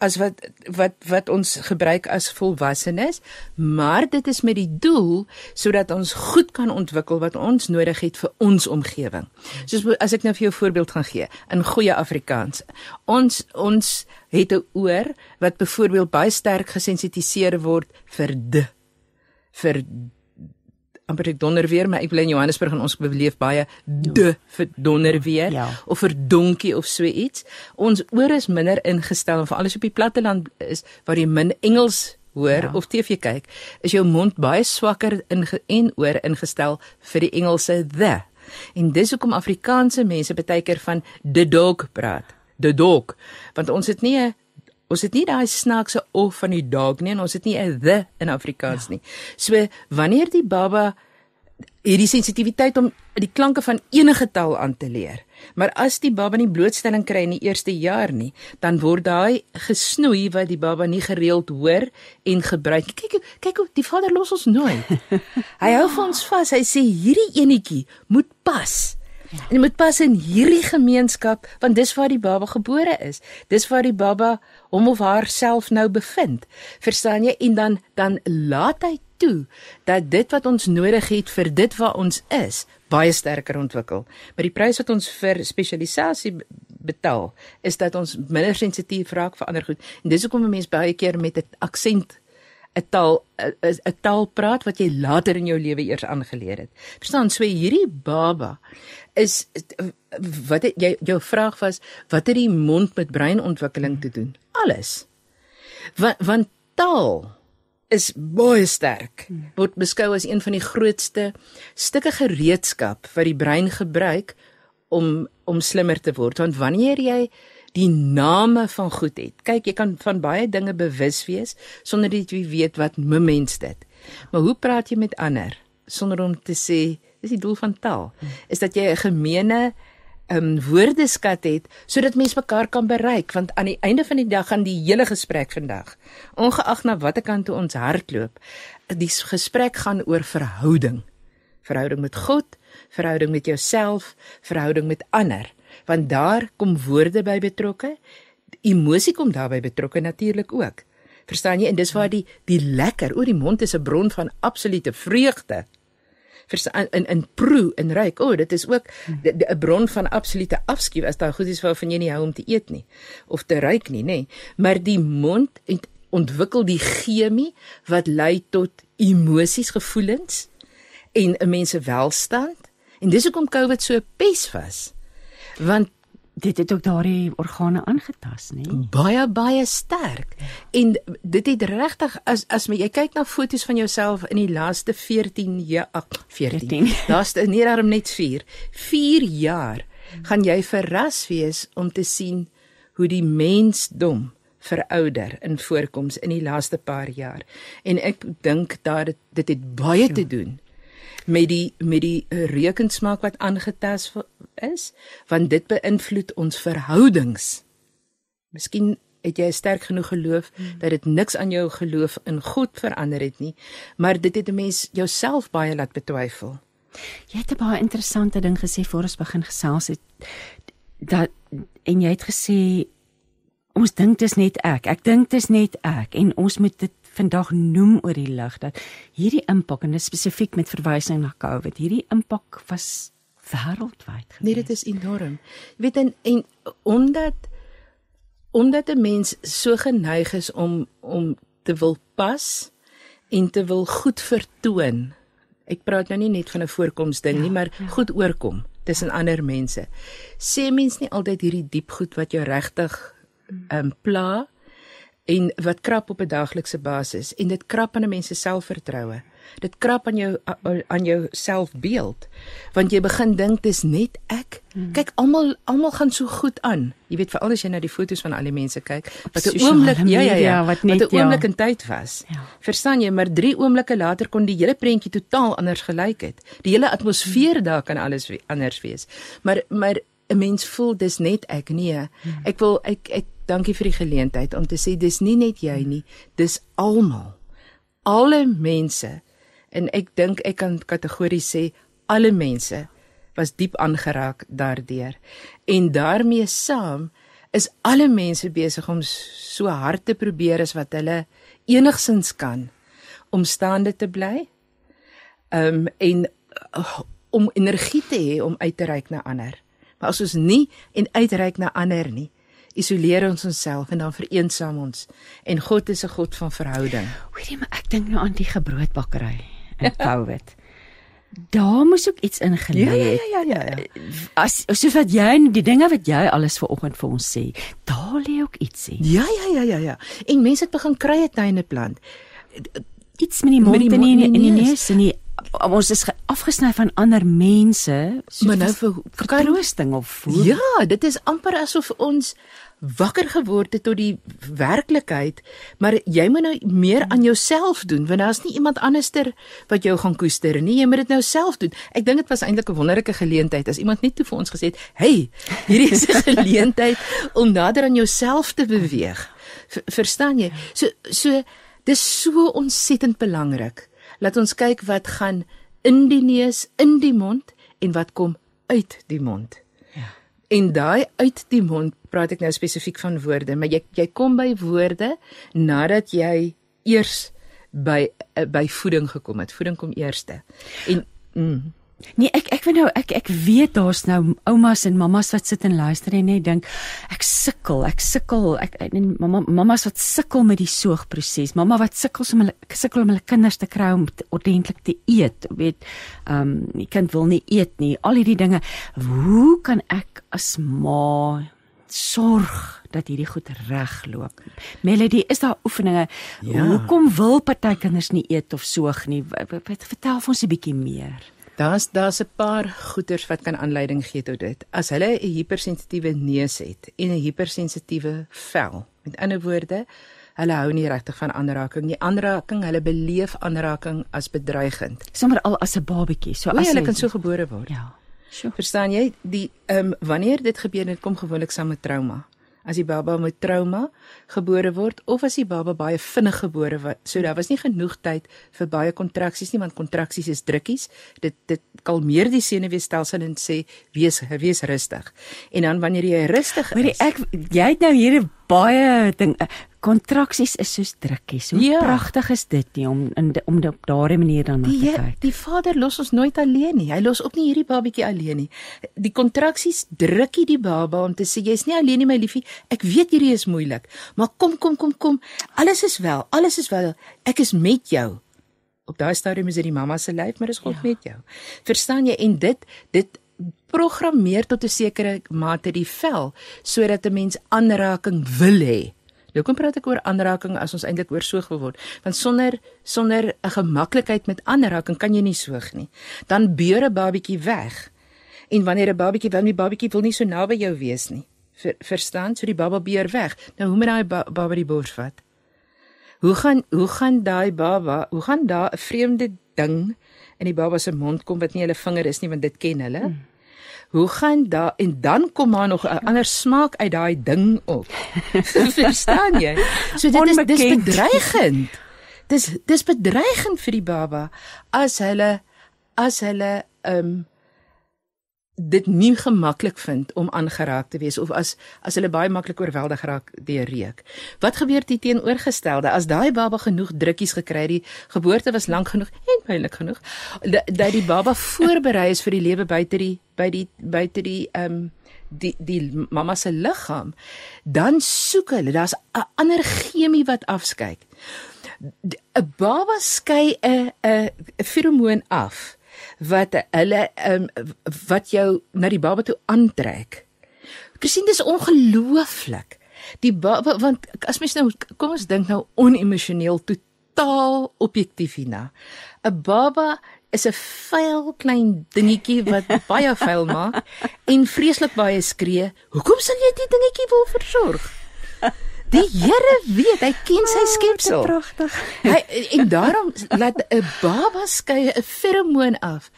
Speaker 3: as wat wat wat ons gebruik as volwassenes, maar dit is met die doel sodat ons goed kan ontwikkel wat ons nodig het vir ons omgewing. Soos as ek nou vir jou 'n voorbeeld gaan gee in goeie Afrikaans. Ons ons het 'n oor wat byvoorbeeld baie sterk gesensitiseer word vir d vir amper ek donder weer, maar ek bly in Johannesburg en ons beleef baie de vir donder weer ja. of vir donkie of so iets. Ons oor is minder ingestel en veral as op die platteland is waar jy min Engels hoor ja. of TV kyk, is jou mond baie swakker in en oor ingestel vir die Engelse the. En dis hoekom Afrikaanse mense baie keer van the dog praat. The dog, want ons het nie 'n Ons het nie daai snaakse of van die dog nie en ons het nie 'n the in Afrikaans ja. nie. So wanneer die baba hierdie sensitiwiteit om die klanke van enige taal aan te leer. Maar as die baba nie blootstelling kry in die eerste jaar nie, dan word daai gesnoei wat die baba nie gereeld hoor en gebruik. Kyk kyk hoe die vader los ons nooit. Hy hou vir ons vas. Hy sê hierdie enetjie moet pas. En jy moet pas in hierdie gemeenskap want dis waar die baba gebore is. Dis waar die baba hom of haarself nou bevind. Verstaan jy? En dan dan laat hy toe dat dit wat ons nodig het vir dit wat ons is, baie sterker ontwikkel. Maar die prys wat ons vir spesialisasie betaal, is dat ons minder sensitief raak vir ander goed. En dis hoekom 'n mens baie keer met 'n aksent 'n taal 'n taal praat wat jy later in jou lewe eers aangeleer het. Verstaan? So hierdie baba is wat het, jy jou vraag was wat het die mond met breinontwikkeling te doen? Alles. Want want taal is baie sterk. Word beskou as een van die grootste stukke gereedskap wat die brein gebruik om om slimmer te word. Want wanneer jy die name van goed het. Kyk, jy kan van baie dinge bewus wees sonder dat jy weet wat 'n mens dit. Maar hoe praat jy met ander sonder om te sê dis die doel van taal? Is dat jy 'n gemeene um, woordeskat het sodat mense mekaar kan bereik want aan die einde van die dag gaan die hele gesprek vandag ongeag na watter kant toe ons hardloop die gesprek gaan oor verhouding. Verhouding met God verhouding met jouself verhouding met ander want daar kom woorde by betrokke emosie kom daarbey betrokke natuurlik ook. Verstaan jy? En dis waar die die lekker oor die mond is 'n bron van absolute vreugde in in proe en ruik. O, oh, dit is ook 'n bron van absolute afskuw as daar goed is waarvan jy nie hou om te eet nie of te ruik nie, nê. Nee. Maar die mond ontwikkel die chemie wat lei tot emosies, gevoelens en 'n mens se welstand. En dis hoekom COVID so pes was. Want dit het ook daardie organe aangetast, nê? Baie baie sterk. En dit het regtig as as jy kyk na foto's van jouself in die laaste 14 jaar, ag 14. Laaste nee, daarom net 4. 4 jaar gaan jy verras wees om te sien hoe die mensdom verouder in voorkoms in die laaste paar jaar. En ek dink dat dit dit het baie te doen met die met die reukensmaak wat aangetast is, want dit beïnvloed ons verhoudings. Miskien het jy sterk genoeg geloof hmm. dat dit niks aan jou geloof in God verander het nie, maar dit het 'n mens jouself baie laat betwyfel.
Speaker 2: Jy het 'n baie interessante ding gesê voor ons begin gesels het dat en jy het gesê ons dink dit is net ek. Ek dink dit is net ek en ons moet dit vandag noem oor die lig dat hierdie impak en spesifiek met verwysing na COVID, hierdie impak was wêreldwyd gewees.
Speaker 3: Nee, dit is enorm. Jy weet en, en omdat omdat 'n mens so geneig is om om te wil pas en te wil goed vertoon. Ek praat nou nie net van 'n voorkoms ding ja, nie, maar ja. goed oorkom tussen ander mense. Sê mens nie altyd hierdie diep goed wat jou regtig ehm um, pla en wat krap op 'n daaglikse basis en dit krap aan 'n mens se selfvertroue. Dit krap aan jou aan jou selfbeeld want jy begin dink dis net ek. Hmm. Kyk almal almal gaan so goed aan. Jy weet veral as jy na die foto's van al die mense kyk wat 'n oomblik ja ja ja wat net 'n oomblik ja. in tyd was. Ja. Verstaan jy maar 3 oomblikke later kon die hele prentjie totaal anders gelyk het. Die hele atmosfeer hmm. daar kan alles anders wees. Maar maar 'n mens voel dis net ek nee. Hmm. Ek wil ek ek dankie vir die geleentheid om te sê dis nie net jy nie, dis almal. Alle mense en ek dink ek kan kategories sê alle mense was diep aangeraak daardeur. En daarmee saam is alle mense besig om so hard te probeer as wat hulle enigsins kan om staande te bly. Um en uh, om energie te hê om uit te reik na ander. Maar as ons nie en uitreik na ander nie, isoleer ons onsself en dan vereensaam ons. En God is 'n God van verhouding.
Speaker 2: Hoorie, maar ek dink nou aan die gebroodbakkery in COVID. Daar moes ook iets ingelê
Speaker 3: het. Ja ja ja ja ja.
Speaker 2: As soos wat jy die dinge wat jy alles vanoggend vir ons sê, daar lê ook iets
Speaker 3: in. Ja ja ja ja ja. En mense het begin krye tuine plant.
Speaker 2: Iets met die mond en in die, die neus en die ons is afgesny van ander mense
Speaker 3: so maar nou vir
Speaker 2: vertroosting of
Speaker 3: voel. Ja, dit is amper asof ons wakker geword het tot die werklikheid, maar jy moet nou meer aan jouself doen want daar's nie iemand anderster wat jou gaan koester nie. Jy moet dit nou self doen. Ek dink dit was eintlik 'n wonderlike geleentheid as iemand net toe vir ons gesê het, "Hey, hierdie is 'n geleentheid om nader aan jouself te beweeg." V verstaan jy? So so dis so ontsettend belangrik Laat ons kyk wat gaan in die neus, in die mond en wat kom uit die mond. Ja. En daai uit die mond praat ek nou spesifiek van woorde, maar jy jy kom by woorde nadat jy eers by eh, by voeding gekom het. Voeding kom eerste. En mm,
Speaker 2: Nee, ek ek weet nou ek ek weet daar's nou oumas en mammas wat sit en luister en net dink ek sukkel, ek sukkel, ek en mamma mammas wat sukkel met die soogproses. Mamma wat sukkel om hulle sukkel om hulle kinders te kry om ordentlik te eet. Weet, ehm um, die kind wil nie eet nie. Al hierdie dinge. Hoe kan ek as ma sorg dat hierdie goed regloop. Melody, is daar oefeninge? Ja. Hoekom wil party kinders nie eet of soog nie? Vertel vir ons 'n bietjie meer.
Speaker 3: Daar's daar's 'n paar goeters wat kan aanleiding gee tot dit. As hulle 'n hipersensitiewe neus het en 'n hipersensitiewe vel. Met ander woorde, hulle hou nie regtig van aanraking nie. Aanraking, hulle beleef aanraking as bedreigend.
Speaker 2: Sommer al as 'n babatjie, so
Speaker 3: as hulle kan so gebore word.
Speaker 2: Ja.
Speaker 3: Sure. Verstaan jy? Die ehm um, wanneer dit gebeur, dit kom gewoonlik saam met trauma as die baba met trauma gebore word of as die baba baie vinnig gebore word. So daar was nie genoeg tyd vir baie kontraksies nie want kontraksies is drukkies. Dit dit kalmeer die senuweestelsel en sê wees wees rustig. En dan wanneer jy rustig is.
Speaker 2: Maar ek jy het nou hier baie ding kontraksies is soos drukkies. Hoe ja. pragtig is dit nie om in om op daardie manier dan
Speaker 3: te
Speaker 2: kyk.
Speaker 3: Die Vader los ons nooit alleen nie. Hy los ook nie hierdie babatjie alleen nie. Die kontraksies drukkie die baba om te sê jy's nie alleen nie my liefie. Ek weet hierdie is moeilik, maar kom kom kom kom. Alles is wel. Alles is wel. Ek is met jou. Op daai stadium is dit die mamma se lyf, maar dis God ja. met jou. Verstaan jy? En dit dit programmeer tot 'n sekere mate die vel sodat 'n mens aanraking wil hê. Nou kom praat ek oor aanraking as ons eintlik oor soog wil word. Want sonder sonder 'n gemaklikheid met aanraking kan jy nie soog nie. Dan beur 'n babatjie weg. En wanneer 'n babatjie wil nie babatjie wil nie so naby jou wees nie. Ver, verstaan? So die baba beur weg. Nou hoe moet daai ba baba die bors vat? Hoe gaan hoe gaan daai baba, hoe gaan daar 'n vreemde ding in die baba se mond kom wat nie hulle vinger is nie want dit ken hulle? Hmm. Hoe gaan daar en dan kom maar nog 'n ander smaak uit daai ding op. Verstaan jy? So dit is dis bedreigend. Dis dis bedreigend vir die baba as hulle as hulle ehm um, dit nie gemaklik vind om aangeraak te wees of as as hulle baie maklik oorweldig raak deur reuk. Wat gebeur dit teenoorgestelde as daai baba genoeg drukkies gekry het, die geboorte was lank genoeg en pynlik genoeg dat die baba voorberei is vir die lewe buite die by die buite die ehm um, die die mamma se liggaam, dan soek hulle, daar's 'n ander chemie wat afskei. 'n Baba skei 'n 'n feromoon af wat hulle um, wat jou na die baba toe aantrek. Christine dis ongelooflik. Die baba want as mens nou kom ons dink nou onemosioneel totaal objektief hierna. 'n Baba is 'n vuil klein dingetjie wat baie vuil maak en vreeslik baie skree. Hoekom sal jy dit dingetjie wil versorg? Die Here weet, hy ken sy ah, skepsel.
Speaker 2: Oh, pragtig.
Speaker 3: Hy en daarom laat 'n baba skei 'n feromoon af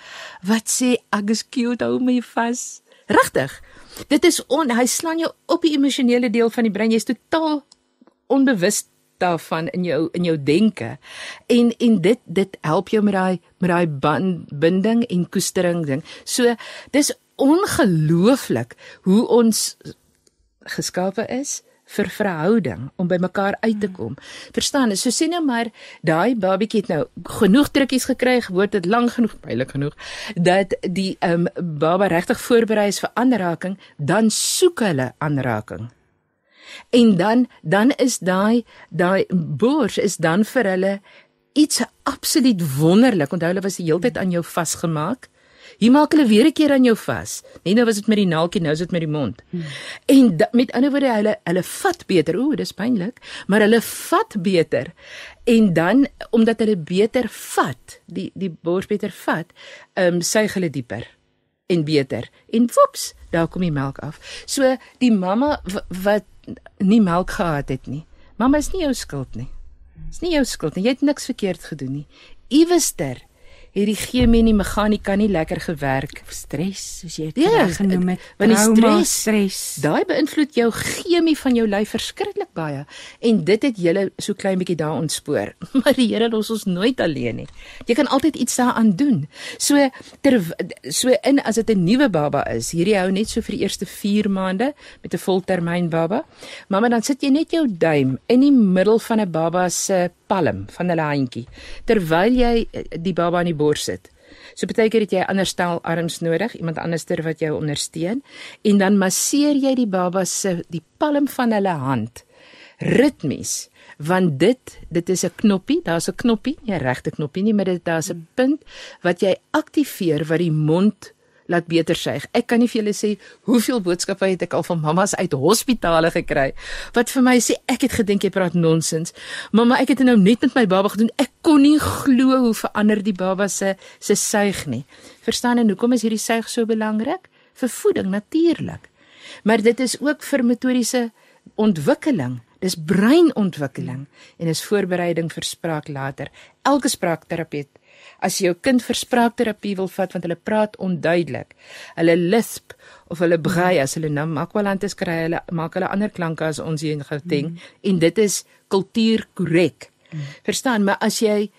Speaker 3: wat sê ek is cute, hou my vas. Regtig. Dit is on hy slaan jou op die emosionele deel van die brein. Jy's totaal onbewus daarvan in jou in jou denke. En en dit dit help jou met daai met daai binding en koestering ding. So dis ongelooflik hoe ons geskape is vir verhouding om by mekaar uit te kom. Verstaan? So sê nou maar daai babietjie het nou genoeg drukkies gekry, word dit lank genoeg, bylik genoeg dat die ehm um, baba regtig voorberei is vir aanraking, dan soek hulle aanraking. En dan dan is daai daai bors is dan vir hulle iets absoluut wonderlik. Onthou hulle was die hele tyd aan jou vasgemaak. Hier maak hulle weer 'n keer aan jou vas. Nee, nou was dit met die naaltjie, nou is dit met die mond. Hmm. En da, met ander woorde, hulle hulle vat beter. Ooh, dis pynlik, maar hulle vat beter. En dan omdat hulle beter vat, die die bors beter vat, ehm um, suig hulle dieper en beter. En woeps, daar kom die melk af. So die mamma wat nie melk gehad het nie. Mamma is nie jou skuld nie. Dis nie jou skuld nie. Jy het niks verkeerd gedoen nie. Iewester het die chemie en die meganika nie lekker gewerk.
Speaker 2: Stres, soos jy dit ja, genoem het.
Speaker 3: Want die stres, stres, daai beïnvloed jou chemie van jou lyf verskriklik baie en dit het julle so klein bietjie daar ontspoor. Maar die Here los ons nooit alleen nie. Jy kan altyd iets daaraan doen. So ter so in as dit 'n nuwe baba is, hierdie hou net so vir die eerste 4 maande met 'n voltermyn baba. Mamma dan sit jy net jou duim in die middel van 'n baba se palm van hulle handjie terwyl jy die baba aan die bors sit. So baie keer het jy ander stel arms nodig, iemand anderster wat jou ondersteun en dan masseer jy die baba se die palm van hulle hand ritmies want dit dit is 'n knoppie, daar's 'n knoppie, nie 'n regte knoppie nie, maar dit daar's 'n punt wat jy aktiveer wat die mond laat beter suig. Ek kan nie vir julle sê hoeveel boodskappe het ek al van mammas uit hospitale gekry wat vir my sê ek het gedink jy praat nonsens. Mamma, ek het nou net met my baba gedoen. Ek kon nie glo hoe verander die baba se se suig nie. Verstaan en hoekom is hierdie suig so belangrik? Vir voeding natuurlik. Maar dit is ook vir metodiese ontwikkeling. Dis breinontwikkeling en is voorbereiding vir spraak later. Elke spraakterapeut as jy jou kind vir spraakterapie wil vat want hulle praat onduidelik. Hulle lisp of hulle brei as hulle nou makwalantes kry, hulle maak hulle ander klanke as ons hier in Gauteng mm. en dit is kultuur korrek. Mm. Verstaan, maar as jy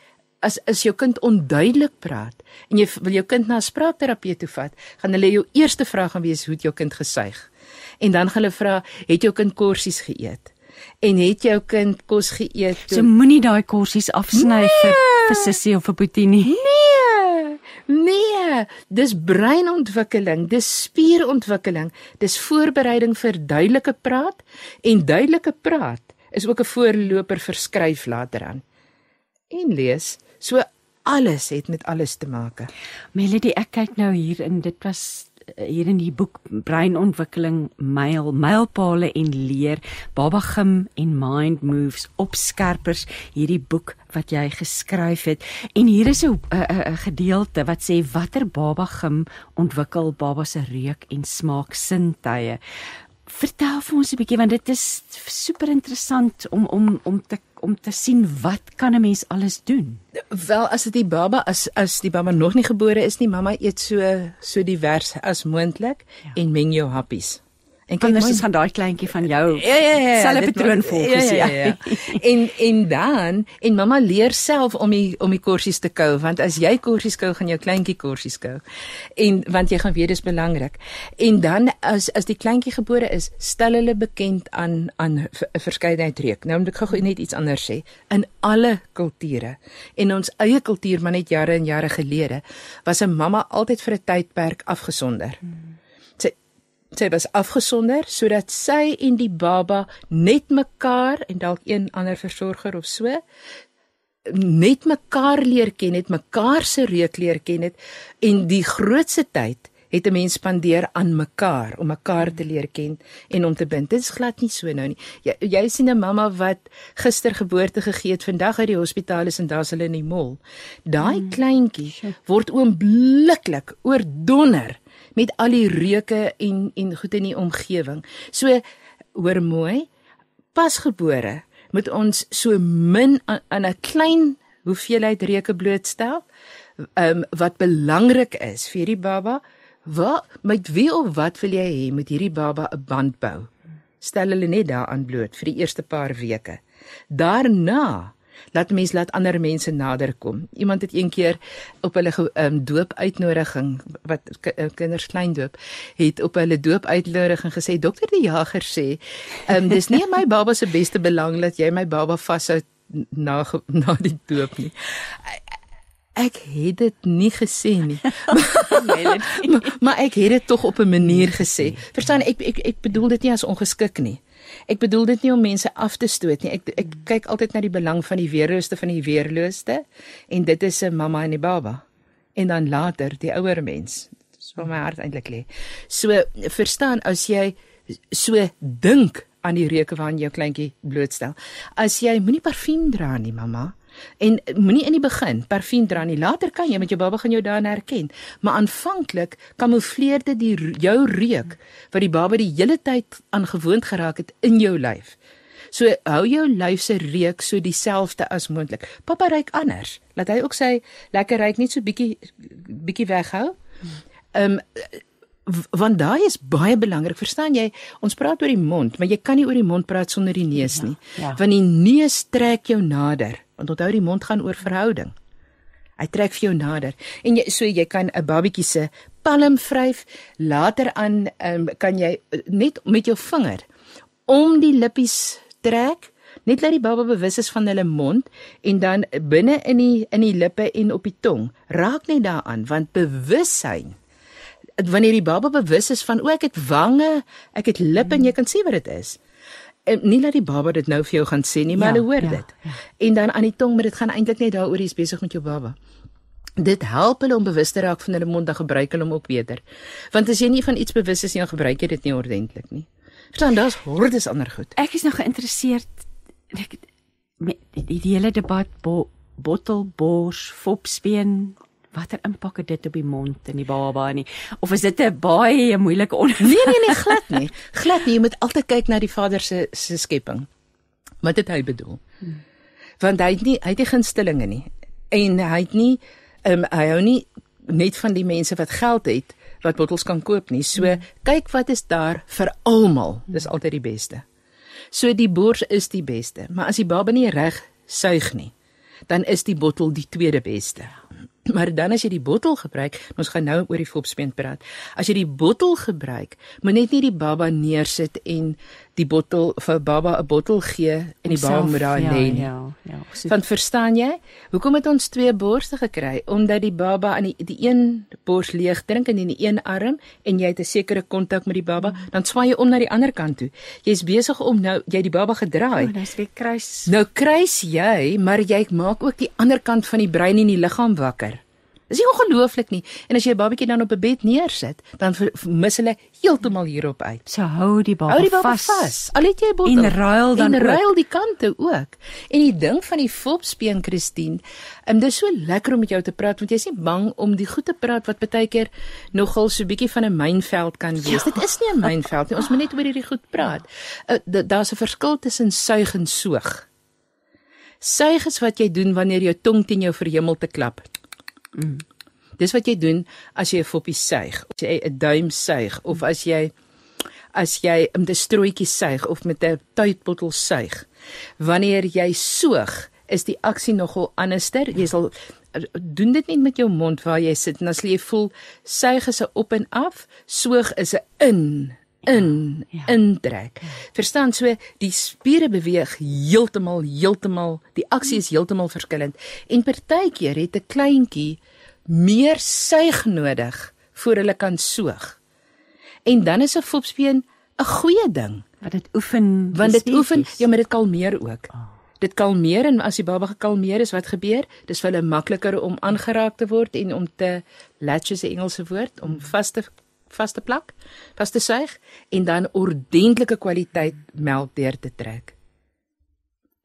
Speaker 3: as as jou kind onduidelik praat en jy wil jou kind na 'n spraakterapeut toe vat, gaan hulle jou eerste vraag gaan wees hoe het jou kind gesuig? En dan gaan hulle vra, het jou kind korsies geëet? En het jou kind kos geëet?
Speaker 2: Toe? So moenie daai korsies afsny nee. vir vir Sissie of vir Boetie nie.
Speaker 3: Nee. Nee, dis breinontwikkeling, dis spierontwikkeling, dis voorbereiding vir duidelike praat en duidelike praat is ook 'n voorloper vir skryf later aan. En lees, so alles het met alles te maak.
Speaker 2: Melody, ek kyk nou hier en dit was hier in die boek breinontwikkeling myl mylpale en leer baba gim en mind moves opskerpers hierdie boek wat jy geskryf het. En hier is 'n gedeelte wat sê watter baba gim ontwikkel baba se reuk en smaak sintuie Vertel vir ons 'n bietjie want dit is super interessant om om om te om te sien wat kan 'n mens alles doen.
Speaker 3: Wel as dit die baba as as die baba nog nie gebore is nie, mamma eet so so divers as moontlik ja. en meng jou happies.
Speaker 2: En kyk anders gaan daai kleintjie van jou
Speaker 3: ja ja ja,
Speaker 2: ja selfe patroon volg ja, ja, ja, ja.
Speaker 3: en en dan en mamma leer self om die om die kursies te kou want as jy kursies kou gaan jou kleintjie kursies kou. En want jy gaan weet dis belangrik. En dan as as die kleintjie gebore is, stel hulle bekend aan aan 'n verskeidenheid reuk. Nou moet ek gou net iets anders sê. In alle kulture en ons eie kultuur maar net jare en jare gelede was 'n mamma altyd vir 'n tydperk afgesonder. Hmm sy was afgesonder sodat sy en die baba net mekaar en dalk een ander versorger of so net mekaar leer ken het mekaar se reuk leer ken het en die grootste tyd het 'n mens spandeer aan mekaar om mekaar te leer ken en om te bind. Dit is glad nie so nou nie. Jy jy sien 'n mamma wat gister geboorte gegee het, vandag uit die hospitaal is en daar's hulle in die mol. Daai hmm. kleintjie word oombliklik oordonner met al die reuke en en goed in die omgewing. So hoor mooi, pasgebore moet ons so min aan 'n klein hoeveelheid reuke blootstel. Ehm um, wat belangrik is vir die baba, wat met wie of wat wil jy hê met hierdie baba 'n band bou? Stel hulle net daaraan bloot vir die eerste paar weke. Daarna laat mens laat ander mense nader kom. Iemand het een keer op hulle um, doop uitnodiging wat uh, kinders klein doop, het op hulle doop uitnodiging gesê dokter die jager sê, um, dis nie my baba se beste belang dat jy my baba vashou na na die doop nie. Ek het dit nie gesê nie. maar, maar ek het dit tog op 'n manier gesê. Verstaan ek ek ek bedoel dit nie as ongeskik nie. Ek bedoel dit nie om mense af te stoot nie. Ek ek kyk altyd na die belang van die weerloosste van die weerloosste en dit is 'n mamma en 'n baba. En dan later die ouer mens. Dis waar my hart eintlik lê. So verstaan as jy so dink aan die reuke waaraan jou kleintjie blootstel. As jy moenie parfuum dra nie, mamma. En moenie in die begin parfuum dra nie. Later kan jy met jou baba gaan jou daarin herken. Maar aanvanklik kamoufleer dit die jou reuk wat die baba die hele tyd aangewoond geraak het in jou lyf. So hou jou lyf se reuk so dieselfde as moontlik. Pappa ruik anders. Laat hy ook sê lekker ruik net so bietjie bietjie weghou. Ehm um, want daai is baie belangrik verstaan jy ons praat oor die mond maar jy kan nie oor die mond praat sonder die neus ja, nie ja, ja. want die neus trek jou nader want onthou die mond gaan oor verhouding. Hy trek vir jou nader en jy so jy kan 'n babatjie se palm vryf, later aan um, kan jy eh, net met jou vinger om die lippies trek, net laat die baba bewus is van hulle mond en dan binne in die in die lippe en op die tong. Raak net daaraan want bewussyn wanneer die baba bewus is van o ek het wange, ek het lippe en jy kan sien wat dit is nie dat die baba dit nou vir jou gaan sê nie, maar ja, hulle hoor ja, dit. Ja. En dan aan die tong, maar dit gaan eintlik net daaroor jy's besig met jou baba. Dit help hulle om bewus te raak van hulle mond en gebruik hulle hom ook beter. Want as jy nie van iets bewus is nie, dan gebruik jy dit nie ordentlik nie. Verstaan, daar's hordes ander goed.
Speaker 2: Ek is nou geïnteresseerd ek met die, die hele debat bo, bottelbors, fopspeen, watter impak het dit op die mond en die baba en nie of is dit 'n baie moeilike onderwerp?
Speaker 3: Nee nee nee, glad nie. Glad nie. Jy moet altyd kyk na die Vader se se skepping. Wat het hy bedoel? Hmm. Want hy het nie hy het nie gunstelinge nie. En hy het nie ehm um, hy hou nie net van die mense wat geld het wat bottels kan koop nie. So hmm. kyk wat is daar vir almal. Dis altyd die beste. So die bors is die beste, maar as die baba nie reg suig nie, dan is die bottel die tweede beste. Maar dan as jy die bottel gebruik, ons gaan nou oor die fopspeen praat. As jy die bottel gebruik, moet net nie die baba neersit en die bottel vir baba 'n bottel gee en die baba moet daar lê nie. Ja, ja. So, Want verstaan jy? Hoekom het ons twee borste gekry? Omdat die baba aan die die een bors leeg drink en in die een arm en jy het 'n sekere kontak met die baba, mm. dan swaai jy om na die ander kant toe. Jy's besig om nou jy die baba gedraai.
Speaker 2: Oh, dis weer kruis.
Speaker 3: Nou kruis jy, maar jy maak ook die ander kant van die brein en die liggaam wakker. Dis nie ongelooflik nie. En as jy 'n babatjie dan op 'n bed neersit, dan mis hulle heeltemal hierop uit.
Speaker 2: So hou die baba,
Speaker 3: Hou die baba
Speaker 2: vas.
Speaker 3: vas. Al het jy 'n bottel.
Speaker 2: En ruil dan
Speaker 3: en
Speaker 2: ook.
Speaker 3: ruil die kante ook. En die ding van die fopspeen Christine, um, dis so lekker om met jou te praat want jy's nie bang om die goed te praat wat baie keer nogal so bietjie van 'n mynveld kan wees. Dit is nie 'n mynveld nie. Ons moet net oor hierdie goed praat. Uh, Daar's 'n verskil tussen suig en soog. Suig is wat jy doen wanneer jou tong teen jou verhemel te klap. Mm. Dis wat jy doen as jy 'n foppie suig, as jy 'n duim suig of as jy as jy 'n strooitjie suig of met 'n tydbottel suig. Wanneer jy soog, is die aksie nogal anderster. Jy sal doen dit nie met jou mond waar jy sit en as jy voel suig is 'n op en af, soog is 'n in in
Speaker 2: Ja.
Speaker 3: intrek. Verstaan so die spiere beweeg heeltemal heeltemal die aksie is heeltemal verskillend en partykeer het 'n kleintjie meer suig nodig voor hulle kan soog. En dan is 'n fopspeen 'n goeie ding
Speaker 2: Want dit oefen
Speaker 3: want dit oefen ja maar dit kalmeer ook. Dit kalmeer en as die baba gekalmeer is wat gebeur? Dis vir hulle makliker om aangeraak te word en om te latch is 'n Engelse woord om vas te vas te plak, vas te suig en dan ordentlike kwaliteit melk deur te trek.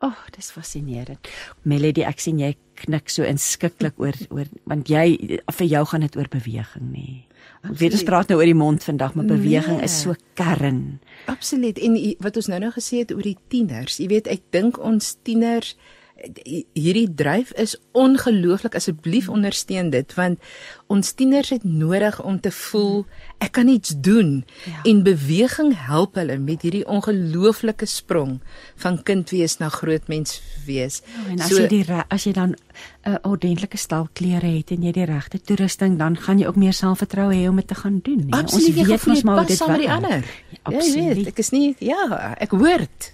Speaker 2: Ag, oh, dis fascinerend. Melody, ek sien jy knik so inskikkelik oor oor want jy vir jou gaan dit oor beweging nê. Ek weet ons praat nou oor die mond vandag, maar beweging
Speaker 3: Nee.
Speaker 2: is so kern.
Speaker 3: Absoluut. En wat ons nou nou gesê het oor die tieners, jy weet, ek dink ons tieners hierdie dryf is ongelooflik. Asseblief ondersteun dit want ons tieners het nodig om te voel ek kan iets doen
Speaker 2: Ja.
Speaker 3: en beweging help hulle met hierdie ongelooflike sprong van kind wees na groot mens wees.
Speaker 2: Ja, En as jy die as jy dan 'n uh, ordentlike stel klere het en jy die regte toerusting, dan gaan jy ook meer selfvertroue hê om dit te gaan doen, nee.
Speaker 3: Absoluut,
Speaker 2: ons weet mos maar dit
Speaker 3: ander.
Speaker 2: Ja,
Speaker 3: Ja, jy weet,
Speaker 2: absoluut.
Speaker 3: ek is nie ja, ek hoort.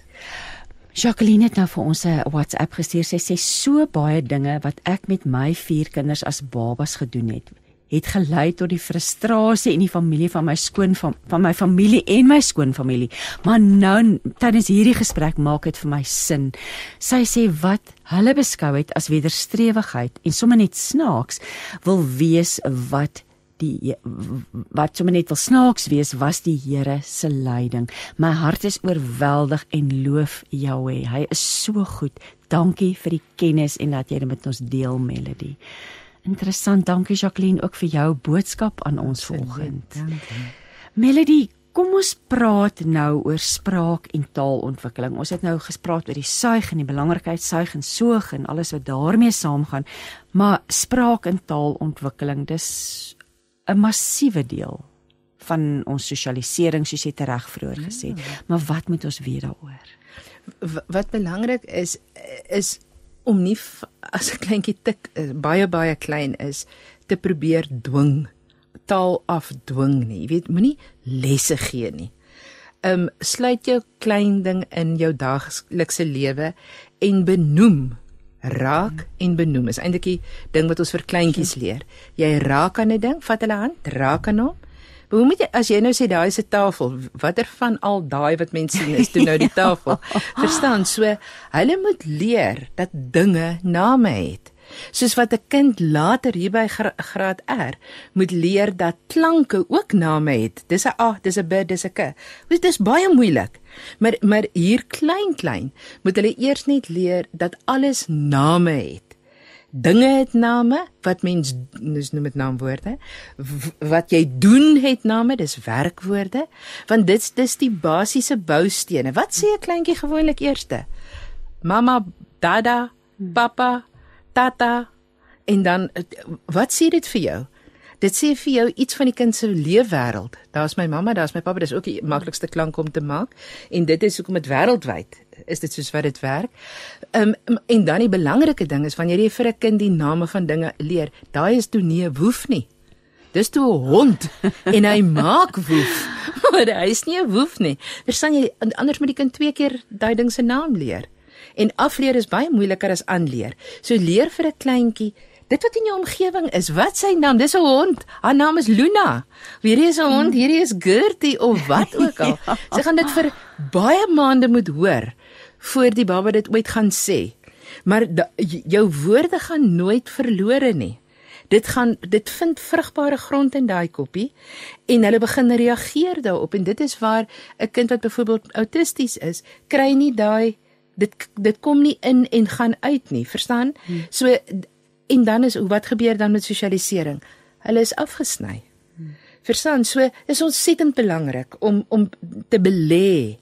Speaker 2: Jacqueline het nou vir ons 'n WhatsApp gestuur. Sy sê so baie dinge wat ek met my vier kinders as babas gedoen het het gelei tot die frustrasie in die familie van my skoon van, van my familie en my skoonfamilie. Maar nou tydens hierdie gesprek maak dit vir my sin. Sy sê wat hulle beskou het as wederstrewigheid en sommer net snaaks wil wees wat die wat sommer net wil snaaks wees was die Here se leiding. My hart is oorweldig en loof Jahweh. Hy is so goed. Dankie vir die kennis en dat jy dit met ons deel Melody. Interessant. Dankie Jacqueline ook vir jou boodskap aan ons vanoggend. Melody, kom ons praat nou oor spraak en taalontwikkeling. Ons het nou gespreek oor die suig en die belangrikheid suig en soog en alles wat daarmee saamgaan. Maar spraak en taalontwikkeling, dis 'n massiewe deel van ons sosialisering soos jy reg vroeër gesê het. Maar wat moet ons weet daaroor?
Speaker 3: Wat belangrik is is om nie as 'n kleintjie eh, baie baie klein is te probeer dwing taal afdwing nie. Jy weet, moenie lesse gee nie. Ehm um, sluit jou klein ding in jou daaglikse lewe en benoem raak en benoem is eintlik die ding wat ons vir kleintjies leer. Jy raak aan 'n ding, vat hulle hand, raak aan hom. Maar hoe moet jy as jy nou sê daai is 'n tafel, watter van al daai wat mense sien is toe nou die tafel? Verstaan? So hulle moet leer dat dinge name het. Soos wat 'n kind later hier by gra graad R moet leer dat klanke ook name het. Dis 'n A, dis 'n B, dis 'n K. Dit is baie moeilik. Maar maar hier klein klein moet hulle eers net leer dat alles name het. Dinge het name wat mens dis noem dit naamwoorde. Wat jy doen het name, dis werkwoorde, want dit's dis die basiese boustene. Wat sê 'n kleintjie gewoonlik eerste? Mamma, dada, papa, tata en dan wat sê dit vir jou? Dit sê vir jou iets van die kind se leefwêreld. Daar's my mamma, daar's my pappa, dis ook die maklikste klank om te maak en dit is hoekom dit wêreldwyd is dit soos wat dit werk. Ehm um, en dan die belangrike ding is wanneer jy vir 'n kind die name van dinge leer, daai is toe nie 'n woef nie. Dis toe 'n hond en hy maak woef. Maar hy is nie 'n woef nie. Verstaan jy? Anders moet die kind twee keer daai ding se naam leer. En afleer is baie moeiliker as aanleer. So leer vir 'n kleintjie dit wat in jou omgewing is. Wat sy naam? Dis 'n hond. Haar naam is Luna. Hierdie is 'n hond, hierdie is Gertie of wat ook al. Sy gaan dit vir baie maande moet hoor voor die baba dit ooit gaan sê. Maar da, jou woorde gaan nooit verlore nie. Dit gaan dit vind vrugbare grond in daai koppie en hulle begin reageer daarop en dit is waar 'n kind wat byvoorbeeld autisties is, kry nie daai dit dit kom nie in en gaan uit nie, verstaan? Hmm. So en dan is wat gebeur dan met sosialisering? Hulle is afgesny. Hmm. Verstaan? So is ontsettend belangrik om om te belê.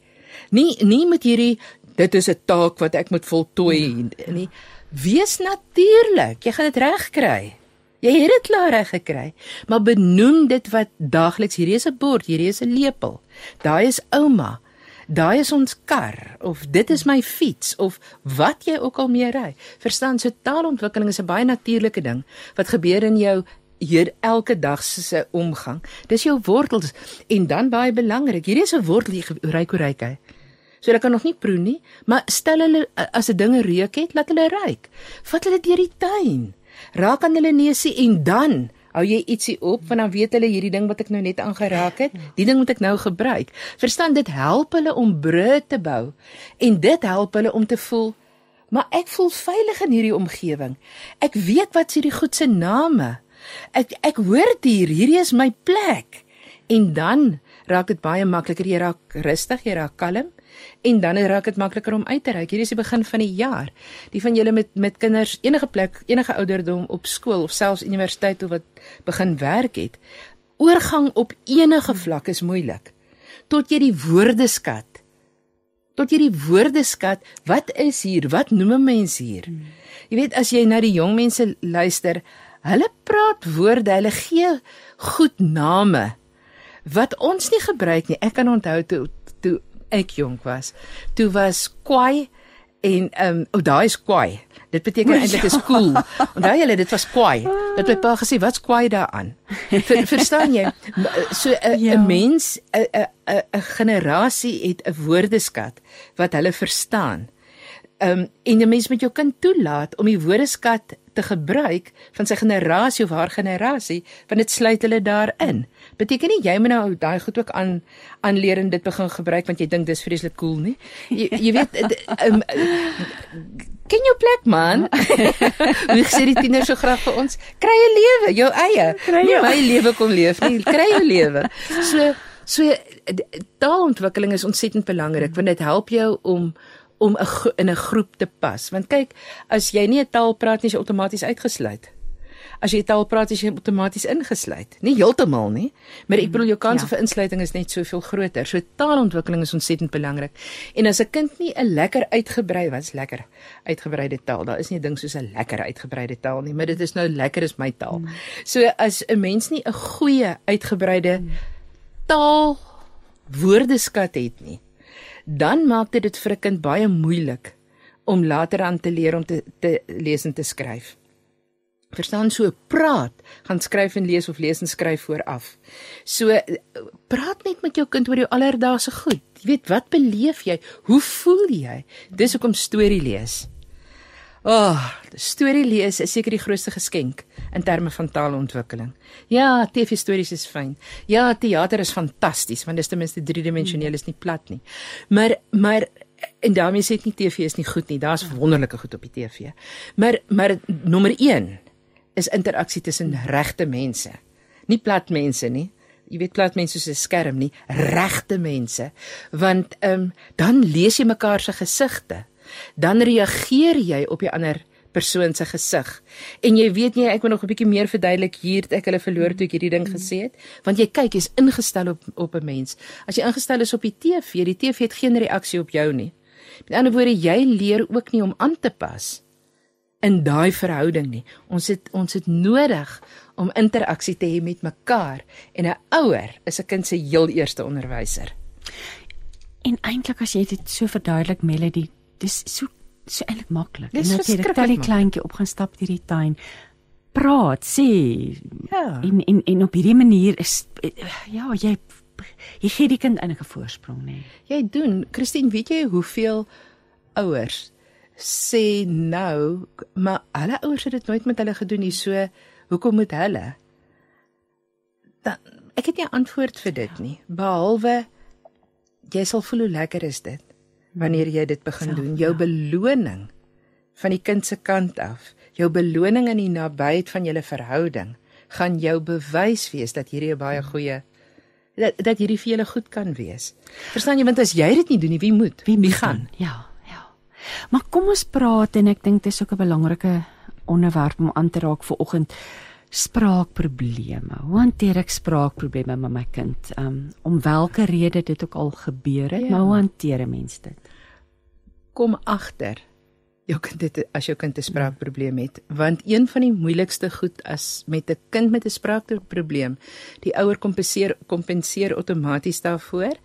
Speaker 3: Nie nie met hierdie dit is 'n taak wat ek moet voltooi ja. nie. Wees natuurlik. Jy gaan dit reg kry. Jy het dit klaar reg gekry. Maar benoem dit wat daagliks hierdie is 'n bord, hierdie is 'n lepel. Daai is ouma. Daai is ons kar of dit is my fiets of wat jy ook al mee ry. Verstaan, so taalontwikkeling is 'n baie natuurlike ding wat gebeur in jou hier elke dag se omgang. Dis jou wortels en dan baie belangrik. Hierdie is 'n wortel jy ryk hoe ryk hy. So hulle kan nog nie proe nie, maar stel hulle as 'n dinge reuk het, laat hulle ryk. Vat hulle deur die tuin. Raak aan hulle neusie en dan hou jy ietsie op want dan weet hulle hierdie ding wat ek nou net aangeraak het, die ding moet ek nou gebruik. Verstaan dit help hulle om brûe te bou en dit help hulle om te voel maar ek voel veilig in hierdie omgewing. Ek weet wat is hierdie goed se name. Ek ek hoor hier, hierdie is my plek. En dan raak dit baie makliker, jy raak rustig, jy raak kalm en dan raak dit makliker om uit te ry. Hierdie is die begin van die jaar. Die van julle met met kinders enige plek, enige ouderdom op skool of selfs universiteit of wat begin werk het, oorgang op enige vlak is moeilik. Tot jy die woordeskat tot jy die woordeskat, wat is hier? Wat noem 'n mens hier? Jy weet as jy na die jong mense luister, hulle praat woorde, hulle gee goed name wat ons nie gebruik nie. Ek kan onthou toe ek jonk was. Toe was kwai en ehm um, o, oh, daai is kwai. Dit beteken eintlik ja. is cool. Onthou julle dit was kwai. Dit het pa gesê wat's kwai daaraan? Ver, verstaan jy? So 'n ja. mens 'n 'n 'n generasie het 'n woordeskat wat hulle verstaan. Ehm um, en 'n mens moet jou kind toelaat om die woordeskat te gebruik van sy generasie of haar generasie, want dit sluit hulle daarin. Beteken nie jy moet nou daai goed ook aan aanleer en dit begin gebruik want jy dink dis vreeslik cool nie. Jy, jy weet um, ken jou plek man. Wie sê die tieners so graag vir ons? Kry 'n lewe, jou eie. Nie my lewe kom leef nie, kry jou lewe. So so taalontwikkeling is ontsettend belangrik want dit help jou om om 'n in 'n groep te pas. Want kyk, as jy nie 'n taal praat nie, is jy outomaties uitgesluit. As jy taal praat, is jy outomaties ingesluit. Nie heeltemal nie, maar ek bedoel jou kans ja. vir insluiting is net soveel groter. So taalontwikkeling is ontsettend belangrik. En as 'n kind nie 'n lekker uitgebrei was, lekker uitgebreide taal, daar is nie 'n ding soos 'n lekker uitgebreide taal nie, maar dit is nou lekker is my taal. Mm. So as 'n mens nie 'n goeie uitgebreide mm. taal woordeskat het nie, dan maak dit dit vir 'n kind baie moeilik om later aan te leer om te te lees en te skryf. Verstaan so praat, gaan skryf en lees of lees en skryf vooraf. So praat net met jou kind oor jou alledaagse goed. Jy weet, wat beleef jy? Hoe voel jy? Dis hoekom storie lees. Ag, oh, storie lees is seker die grootste geskenk in terme van taalontwikkeling. Ja, TV stories is fyn. Ja, teater is fantasties want dit is ten minste driedimensioneel is nie plat nie. Maar maar en daarmee sê ek nie TV is nie goed nie. Daar's wonderlike goed op die TV. Maar maar nommer 1 is interaksie tussen regte mense. Nie plat mense nie. Jy weet plat mense soos 'n skerm nie, regte mense. Want ehm um, dan lees jy mekaar se gesigte dan reageer jy op die ander persoon se gesig. En jy weet nie ek moet nog 'n bietjie meer verduidelik hier het ek hulle verloor toe ek hierdie ding gesê het, want jy kyk jy's ingestel op op 'n mens. As jy ingestel is op die TV, die TV het geen reaksie op jou nie. Met ander woorde, jy leer ook nie om aan te pas in daai verhouding nie. Ons het ons het nodig om interaksie te hê met mekaar en 'n ouer is 'n kind se heel eerste onderwyser.
Speaker 2: En eintlik as jy dit so verduidelik Melody, dis so so eintlik maklik. En dat jy net die kleintjie op gaan stap deur die tuin praat, sê. Ja. En en en op hierdie manier is ja, jy jy gee die kind 'n voorsprong, nê. Nee.
Speaker 3: Jy doen, Christine, weet jy hoeveel ouers sê nou, maar hulle ouers het dit nooit met hulle gedoen nie, so hoekom moet hulle? Dan ek het nie 'n antwoord vir dit nie, behalwe jy sal voel hoe lekker is dit wanneer jy dit begin doen. Jou ja. beloning van die kind se kant af jou beloning in die nabyheid van julle verhouding gaan jou bewys wees dat hierdie 'n baie goeie dat dat hierdie vir julle goed kan wees. Verstaan jy want as jy dit nie doen nie, wie moet?
Speaker 2: Wie
Speaker 3: wie gaan?
Speaker 2: ja. Maar kom ons praat en ek dink dit is ook 'n belangrike onderwerp om aan te raak vir oggend. Spraakprobleme. Hoe hanteer ek spraakprobleme met my kind? Um om watter rede dit ook al gebeur het,
Speaker 3: Ja.
Speaker 2: maar hoe hanteer 'n mens dit?
Speaker 3: kom agter jou kind het as jou kind 'n spraakprobleem het want een van die moeilikste goed as met 'n kind met 'n spraakprobleem die ouer kompenseer kompenseer outomaties daarvoor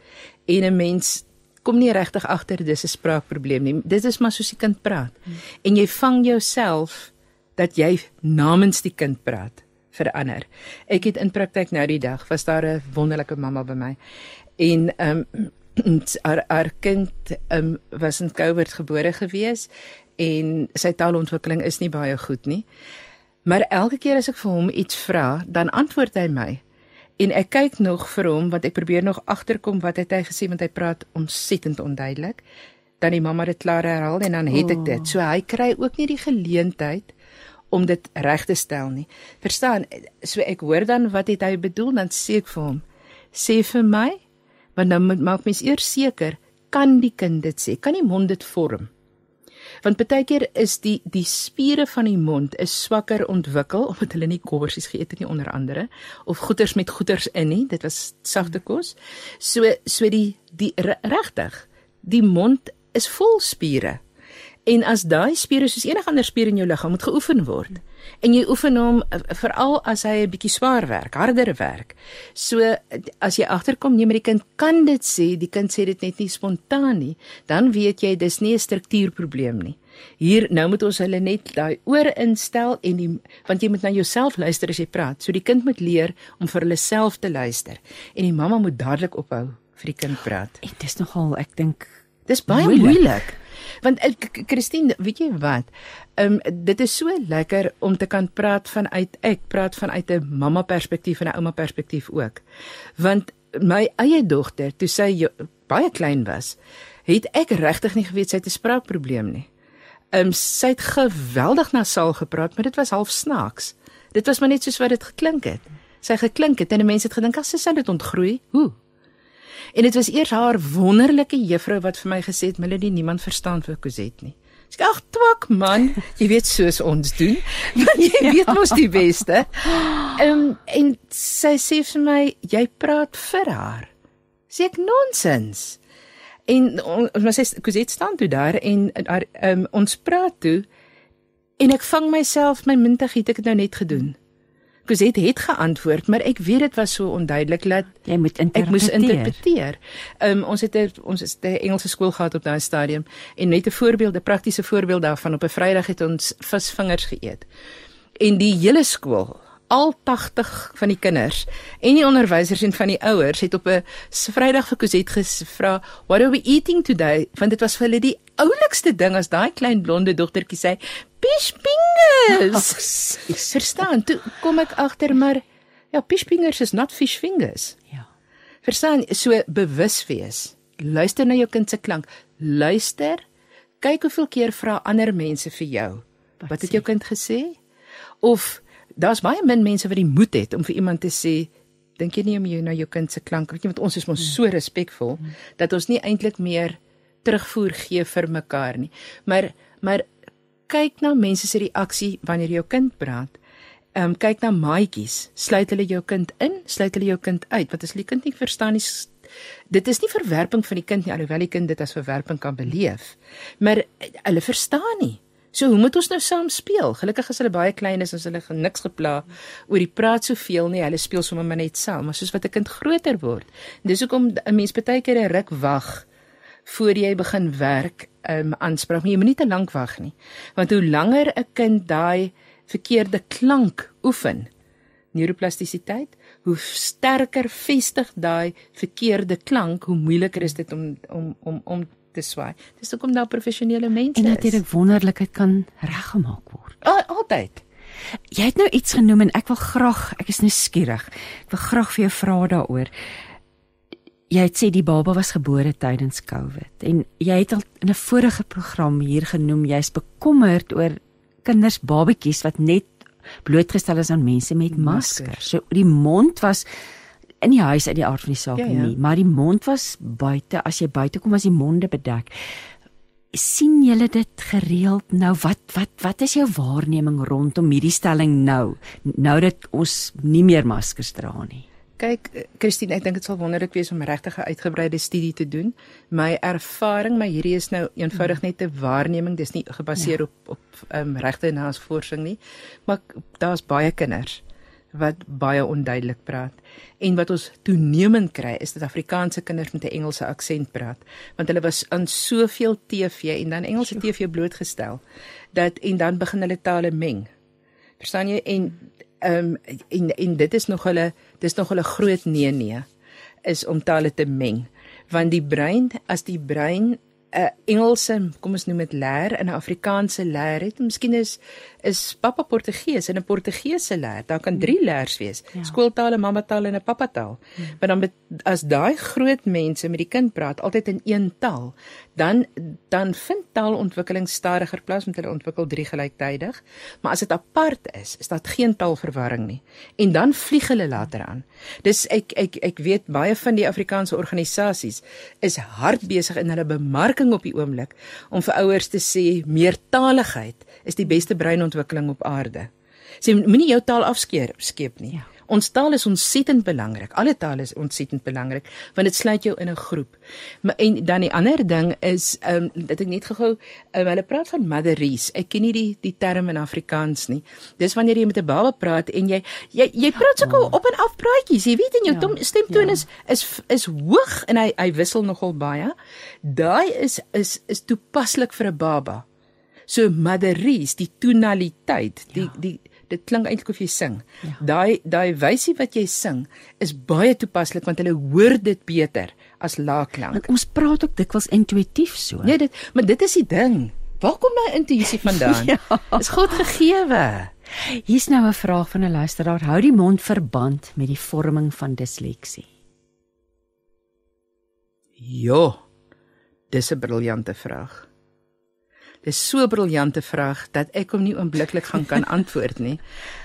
Speaker 3: en 'n mens kom nie regtig agter dis 'n spraakprobleem nie dit is maar soos die kind praat hmm. en jy vang jouself dat jy namens die kind praat verander ek het in praktyk nou die dag was daar 'n wonderlike mamma by my en ehm um, haar haar kind um, was in Coward gebore gewees en sy taalontwikkeling is nie baie goed nie. Maar elke keer as ek vir hom iets vra, dan antwoord hy my. En ek kyk nog vir hom want ek probeer nog agterkom wat het hy gesê want hy praat ontsettend onduidelik. Dan die mamma dit klaar herhaal en dan het ek dit. So hy kry ook nie die geleentheid om dit reg te stel nie. Verstaan? So ek hoor dan wat het hy bedoel dan sê ek vir hom: "Sê vir my want dan moet maak mens eers seker kan die kind dit sê kan die mond dit vorm want baie keer is die die spiere van die mond is swakker ontwikkel omdat hulle nie kobbersies geëet het nie onder andere of goeters met goeters in nie. Dit was sagte kos. So so die die regtig die mond is vol spiere en as daai spiere soos enige ander spier in jou liggaam moet geoefen word en jy oefen hom veral as hy 'n bietjie swaar werk, harder werk. So as jy agterkom nee, maar die kind kan dit sê, die kind sê dit net nie spontaan nie, dan weet jy dis nie 'n struktuurprobleem nie. Hier nou moet ons hulle net daai oor instel en die want jy moet na jouself luister as jy praat. So die kind moet leer om vir hulle self te luister en die mamma moet dadelik ophou vir die kind praat.
Speaker 2: En dis nogal, ek dink
Speaker 3: Dis baie
Speaker 2: Moeilik.
Speaker 3: moeilik. Want eh, Christine, weet jy wat? Ehm um, dit is so lekker om te kan praat vanuit ek praat vanuit 'n mamma perspektief en 'n ouma perspektief ook. Want my eie dogter, toe sy jo- baie klein was, het ek regtig nie geweet sy het 'n spraakprobleem nie. Ehm um, sy het geweldig nasaal gepraat, maar dit was half snaaks. Dit was maar net soos wat dit geklink het. Sy geklink het en mense het gedink as sy sou dit ontgroei. Hoe? En dit was eers haar wonderlike juffrou wat vir my gesê het, "Melody, niemand verstaan vir Cosette nie." Sê, "Ag, twak man, jy weet soos ons doen. Want jy ja. weet mos die beste." Ehm um, en sy sê vir my, "Jy praat vir haar." Sê ek nonsens. En on- ons sê Cosette staan toe daar en haar ehm um, ons praat toe en ek vang myself my muntig het ek dit nou net gedoen. Cosette het geantwoord, maar ek weet dit was so onduidelik dat
Speaker 2: jy moet
Speaker 3: Ek moes
Speaker 2: interpreteer.
Speaker 3: interpreteer. Ehm um, ons het 'n ons is 'n Engelse skool gehad op daai stadium en net 'n voorbeeld, 'n praktiese voorbeeld daarvan op 'n Vrydag het ons visvingers geëet. En die hele skool, al 80 van die kinders en die onderwysers en van die ouers het op 'n Vrydag vir Cosette gevra, "What are we eating today?" Want dit was vir hulle die oulikste ding as daai klein blonde dogtertjie sê, "Fishfingers." Verstaan? Toe kom ek agter maar ja, fishfingers is not fish fingers.
Speaker 2: Ja.
Speaker 3: Verstaan, so bewus wees. Luister na jou kind se klank. Luister. Kyk hoeveel keer vra ander mense vir jou. Wat, wat het jou kind gesê? Of daar's baie min mense wat die moed het om vir iemand te sê, dink jy nie om jou na jou kind se klank, weet jy, want ons is mos so respekvol dat ons nie eintlik meer terugvoer gee vir mekaar nie. Maar maar kyk na mense se reaksie wanneer jou kind praat. Ehm um, kyk na maatjies. Sluit hulle jou kind in, sluit hulle jou kind uit, want as die kind nie verstaan nie dit is nie verwerping van die kind nie alhoewel die kind dit as verwerping kan beleef. Maar eh, hulle verstaan nie. So hoe moet ons nou saam speel? Gelukkig is hulle baie klein is ons hulle niks gepla oor die praat soveel nie. Hulle speel sommer maar net saam, maar soos wat 'n kind groter word. Dis hoekom 'n mens baie keer 'n ruk wag voor jy begin werk um aanspraak, maar jy moenie te lank wag nie. Want hoe langer 'n kind daai verkeerde klank oefen, neuroplastisiteit, hoe sterker vestig daai verkeerde klank, hoe moeiliker is dit om om om om te swaai. Dis hoekom daar professionele mense
Speaker 2: En
Speaker 3: is.
Speaker 2: natuurlik wonderlikheid kan reggemaak word.
Speaker 3: Al, altyd.
Speaker 2: Jy het nou iets genoem en ek wil graag, ek is nuuskierig. Ek wil graag vir jou vra daaroor. Jy het sê die baba was gebore tydens COVID en jy het al in 'n vorige program hier genoem jy's bekommerd oor kinders babetjies wat net blootgestel is aan mense met maskers.
Speaker 3: Maskers.
Speaker 2: So die mond was in die huis uit die aard van die saak
Speaker 3: Ja, ja.
Speaker 2: nie, maar die mond was buite. As jy buite kom was die monde bedek. sien julle dit gereeld nou wat wat wat is jou waarneming rondom hierdie stelling nou nou dat ons nie meer maskers dra nie
Speaker 3: Kyk, eh, Christine, ek dink dit sal wonderlik wees om regtig 'n uitgebreide studie te doen. My ervaring, maar hierdie is nou eenvoudig net 'n waarneming, dis nie gebaseer ja. op op ehm um, regte navorsing nie. Maar daar's baie kinders wat baie onduidelik praat. En wat ons toenemend kry is dat Afrikaanse kinders met 'n Engelse aksent praat, want hulle was aan soveel TV en dan Engelse TV blootgestel dat en dan begin hulle tale meng. Verstaan jy? En ehm um, en en dit is nog hulle dis nog hulle groot nee nee is om tale te meng. Want die brein as die brein 'n Engelse, kom ons noem dit leer en 'n Afrikaanse leer het, miskien is is pappa Portugees en 'n Portugese leer. Daar kan drie leers wees. Ja. Skooltale, mammataal en 'n pappataal. Ja. Maar dan bet, as daai groot mense met die kind praat altyd in een taal, dan dan vind taalontwikkeling stadiger plaas want hulle ontwikkel drie gelyktydig. Maar as dit apart is, is daar geen taalverwarring nie. En dan vlieg hulle later aan. Dis ek ek ek weet baie van die Afrikaanse organisasies is hard besig in hulle bemarking op die oomblik om vir ouers te sê meertaligheid is die beste breinontwikkeling op aarde. Sê moenie jou taal afskeer skeep nie. Ja. Ons taal is ontsettend belangrik. Alle tale is ontsettend belangrik want dit sluit jou in 'n groep. Maar en dan die ander ding is ehm um, dat ek net gehou um, hulle praat van motheries. Ek ken nie die die term in Afrikaans nie. Dis wanneer jy met 'n baba praat en jy jy jy praat sulke oh. op en af praatjies. Jy weet en jou
Speaker 2: Ja,
Speaker 3: tom, stemtoon
Speaker 2: ja.
Speaker 3: is is is hoog en hy hy wissel nogal baie. Daai is is is toepaslik vir 'n baba. So motheries, die tonaliteit, die ja. die dit klink eintlik of jy sing.
Speaker 2: Ja.
Speaker 3: Daai daai wysie wat jy sing is baie toepaslik want hulle hoor dit beter as laagklank.
Speaker 2: want ons praat ook dikwels intuïtief so
Speaker 3: Nee, dit maar dit is die ding. Waar kom daai intuïsie vandaan?
Speaker 2: Ja.
Speaker 3: Is God gegeewe.
Speaker 2: hier's nou 'n vraag van 'n luisteraar hou die mond verband met die vorming van disleksie
Speaker 3: Ja. Dis 'n briljante vraag. Dis so 'n briljante vraag dat ek hom nie oombliklik gaan kan antwoord nie.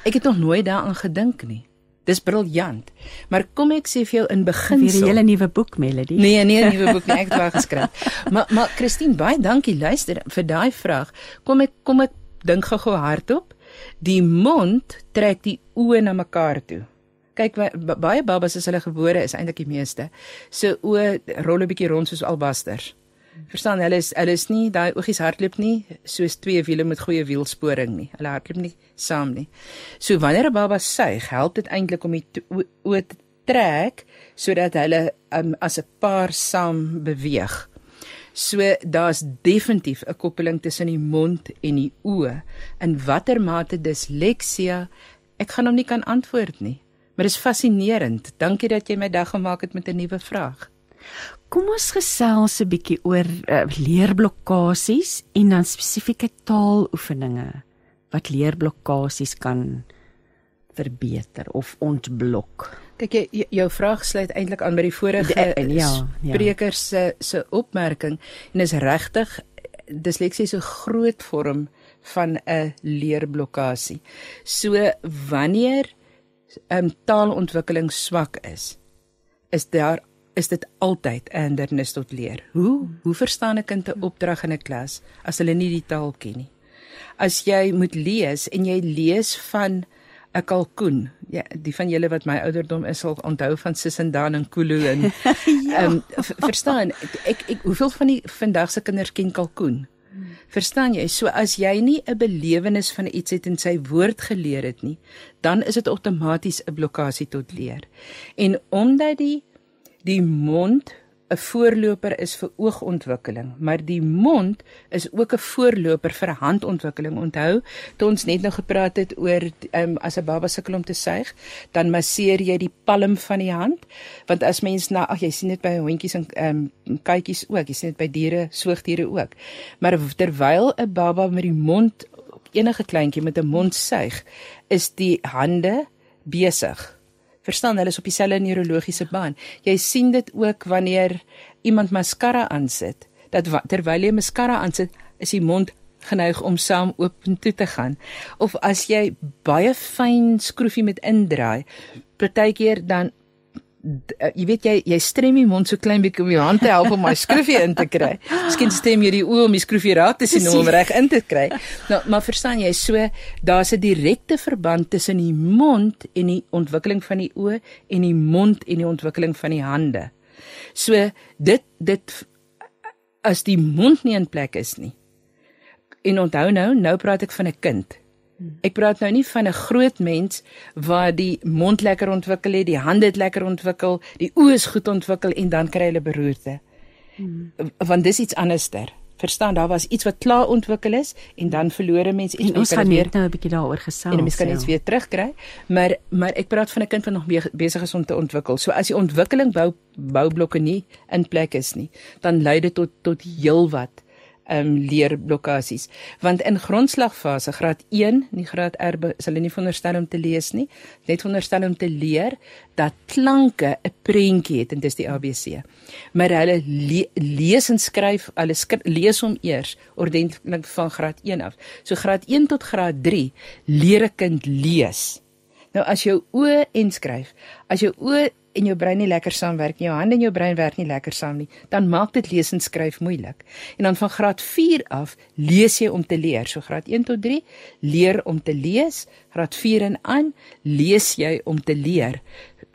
Speaker 3: Ek het nog nooit daaraan gedink nie. Dis briljant. Maar kom ek sê vir jou in
Speaker 2: vir 'n hele nuwe boek Melody
Speaker 3: Nee, nee, 'n nuwe boek nie, ek het wel geskryf. Maar maar Christine, baie dankie luister vir daai vraag. Kom ek kom ek dink gou-gou hardop. Die mond trek die oë na mekaar toe. Kyk ba- ba- baie babas as hulle gebore is eintlik die meeste. So oë rol 'n bietjie rond soos albasters. Verstaan, hulle is hulle is nie daai oogies hardloop nie soos twee wiele met goeie wielsporing nie. Hulle hardloop nie saam nie. So wanneer 'n baba suig, help dit eintlik om die oë te trek sodat hulle um, as 'n paar saam beweeg. So daar's definitief 'n koppeling tussen die mond en die oë. In watter mate disleksia, ek gaan hom nie kan antwoord nie. Maar dis fascinerend. Dankie dat jy my dag gemaak het met 'n nuwe vraag.
Speaker 2: Kom ons gesels 'n bietjie oor uh, leerblokkades en dan spesifieke taaloefeninge wat leerblokkades kan verbeter of ontblok.
Speaker 3: Kyk jy jou vraag sluit eintlik aan by die vorige
Speaker 2: eh, ja, ja.
Speaker 3: spreker se se opmerking en is regtig disleksie is 'n groot vorm van 'n leerblokkade. So wanneer 'n um, taalontwikkeling swak is, is daar is dit altyd 'n hindernis tot leer. Hoe hoe verstaan 'n kind 'n opdrag in 'n klas as hulle nie die taal ken nie? As jy moet lees en jy lees van 'n kalkoen. Ja, die van julle wat my ouderdom is sal onthou van Sissendan en Kulu en ja. um, verstaan ek ek hoeveel van die vandag se kinders ken kalkoen? Verstaan jy? So as jy nie 'n belewenis van iets het en sy woord geleer het nie, dan is dit outomaties 'n blokkade tot leer. En omdat die die mond 'n voorloper is vir oogontwikkeling, maar die mond is ook 'n voorloper vir handontwikkeling. Onthou, toe ons net nou gepraat het oor um, as 'n baba sukkel om te suig, dan masseer jy die palm van die hand, want as mens na ag jy sien dit by hondjies en ehm um, katjies ook, jy sien dit by diere, soogdiere ook. Maar terwyl 'n baba met die mond enige kleintjie met 'n mond suig, is die hande besig verstaan hulle is op dieselfde neurologiese baan. Jy sien dit ook wanneer iemand mascara aansit, dat terwyl jy mascara aansit, is die mond geneig om saam oop toe te gaan. Of as jy baie fyn skroefie met indraai, partykeer dan uh, jy weet jy jy strem die mond so klein bietjie om jou hand te help om my skroefie in te kry. Miskien stem jy die oë om die skroefie raak te sien om reg in te kry. Nou, maar verstaan jy, so daar's 'n direkte verband tussen die mond en die ontwikkeling van die oë en die mond en die ontwikkeling van die hande. So dit dit as die mond nie in plek is nie. En onthou nou, nou praat ek van 'n kind. Ek praat nou nie van 'n groot mens waar die mond lekker ontwikkel het, die hande het lekker ontwikkel, die oë is goed ontwikkel en dan kry hulle beroerte. Hmm. Want dis iets anderster. Verstaan, daar was iets wat klaar ontwikkel is en dan verloor 'n mens iets
Speaker 2: en ons gaan net nou 'n bietjie daaroor gesels.
Speaker 3: En mens kan iets ja. weer terugkry, maar maar ek praat van 'n kind wat nog besig is om te ontwikkel. So as die ontwikkeling bou boublokke nie in plek is nie, dan lei dit tot tot heelwat um leerblokkades want in grondslagfase graad 1 nie graad R sal hulle nie veronderstel om te lees nie net veronderstel om te leer dat klanke 'n prentjie het en dis die ABC maar hulle le lees en skryf hulle skry, lees hom eers ordentlik van graad 1 af. So graad 1 tot graad 3 leer 'n kind lees. Nou as jou oë en skryf as jou oë en jou brein nie lekker saamwerk nie, jou hande en jou brein werk nie lekker saam nie, dan maak dit lees en skryf moeilik. En dan van graad 4 af lees jy om te leer. So graad 1 tot 3 leer om te lees, graad 4 en aan lees jy om te leer.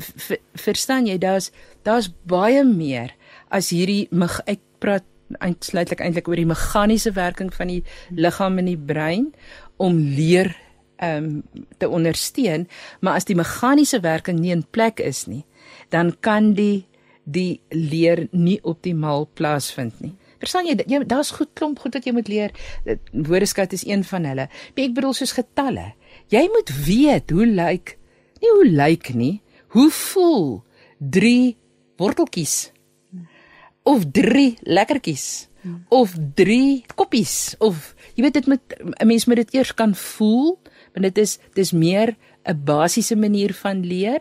Speaker 3: V verstaan jy, daar's daar's baie meer as hierdie ek praat eintlik eintlik oor die meganiese werking van die liggaam en die brein om leer ehm um, te ondersteun, maar as die meganiese werking nie in plek is nie, dan kan die die leer nie optimaal plaasvind nie. Verstaan jy, jy daar's goed klomp goed wat jy moet leer. Woordeskat is een van hulle. Maar ek bedoel soos getalle. Jy moet weet hoe lyk nie hoe lyk nie, hoe voel 3 worteltjies of 3 lekkertjies of 3 koppies of jy weet dit moet 'n mens moet dit eers kan voel want dit is dis meer 'n basiese manier van leer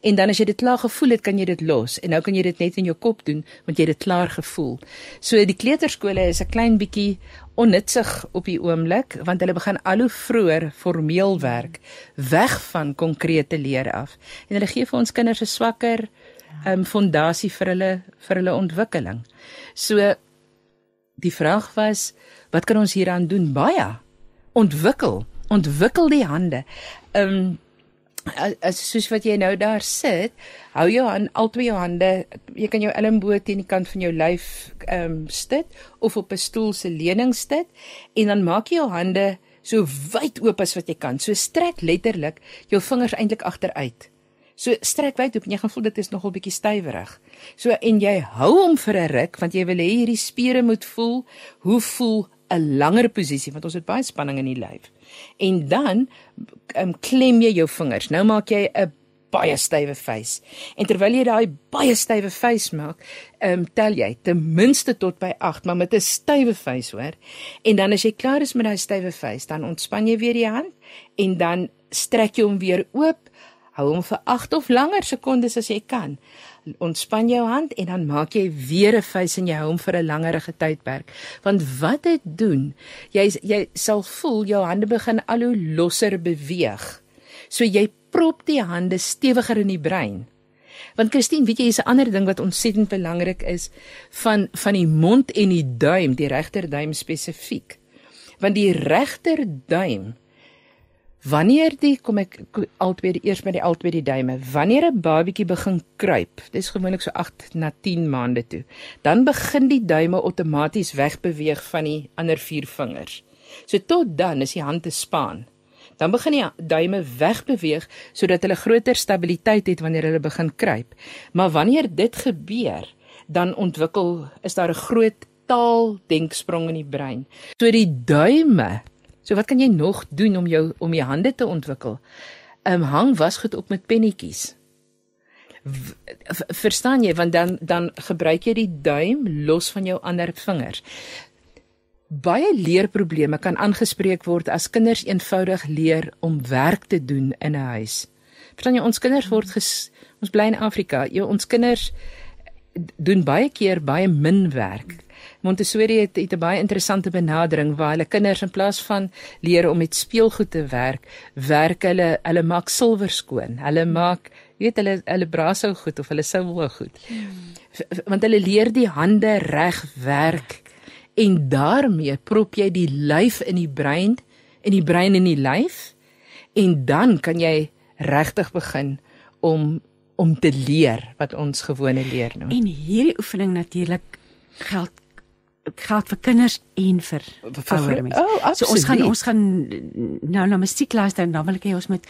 Speaker 3: en dan as jy dit klaar gevoel het, kan jy dit los en nou kan jy dit net in jou kop doen want jy het dit klaar gevoel. So die kleuterskole is 'n klein bietjie onnutsig op die oomblik want hulle begin al hoe vroeër formeel werk weg van konkrete leer af. En hulle gee vir ons kinders 'n swakker ehm um, fondasie vir hulle vir hulle ontwikkeling. So die vraag was wat kan ons hieraan doen? Baie ontwikkel ontwikkel die hande. Ehm um, soos wat jy nou daar sit, hou jou hand albei jou hande, jy kan jou elmboog teen die kant van jou lyf ehm um, sit of op 'n stoel se leuning sit en dan maak jy jou hande so wyd oop as wat jy kan. So strek letterlik jou vingers eintlik agteruit. So strek wyd oop en jy gaan voel dit is nogal bietjie stywerig. So en jy hou hom vir 'n ruk want jy wil hê hierdie spiere moet voel. Hoe voel 'n langer posisie want ons het baie spanning in die lyf en dan um, klem jy jou vingers. Nou maak jy 'n baie stywe face. En terwyl jy daai baie stywe face maak, ehm um, tel jy ten minste tot by 8, maar met 'n stywe face, hoor. En dan as jy klaar is met daai stywe face, dan ontspan jy weer die hand en dan strek jy hom weer oop. Hou hom vir 8 of langer sekondes as jy kan ontspan jou hand en dan maak jy weer 'n face en jy hou hom vir 'n langerige tydperk. Want wat dit doen, jy jy sal voel jou hande begin al hoe losser beweeg. So jy prop die hande stewiger in die brein. Want Christine, weet jy, is 'n ander ding wat ontsettend belangrik is van van die mond en die duim, die regterduim spesifiek. Want die regterduim Wanneer die kom ek altyd eers met die altyd die duime. Wanneer 'n babietjie begin kruip, dis gewoonlik so 8 na 10 maande toe, dan begin die duime outomaties wegbeweeg van die ander vier vingers. So tot dan is die hand te spaan. Dan begin die duime wegbeweeg sodat hulle groter stabiliteit het wanneer hulle begin kruip. Maar wanneer dit gebeur, dan ontwikkel is daar 'n groot taal denksprong in die brein. So die duime So wat kan jy nog doen om jou om jou hande te ontwikkel? Ehm um, hang wasgoed op met pennetjies. Verstaan jy want dan dan gebruik jy die duim los van jou ander vingers. Baie leerprobleme kan aangespreek word as kinders eenvoudig leer om werk te doen in 'n huis. Verstaan jy ons kinders word ges, ons bly in Afrika. Jy ons kinders doen baie keer baie min werk Montessori het, het 'n baie interessante benadering waar hulle kinders in plaas van leer om met speelgoed te werk, werk hulle hulle maak silwer skoon. Hulle maak, jy weet hulle hulle brasou goed of hulle silwer goed. Want hulle leer die hande reg werk en daarmee prop jy die lyf in die brein en die brein in die lyf en dan kan jy regtig begin om om te leer wat ons gewone leer nou.
Speaker 2: En hierdie oefening natuurlik geld geld vir kinders en vir ouer mense.
Speaker 3: Oh,
Speaker 2: so ons gaan ons gaan nou na musiek luister en dan wil ek hê ons moet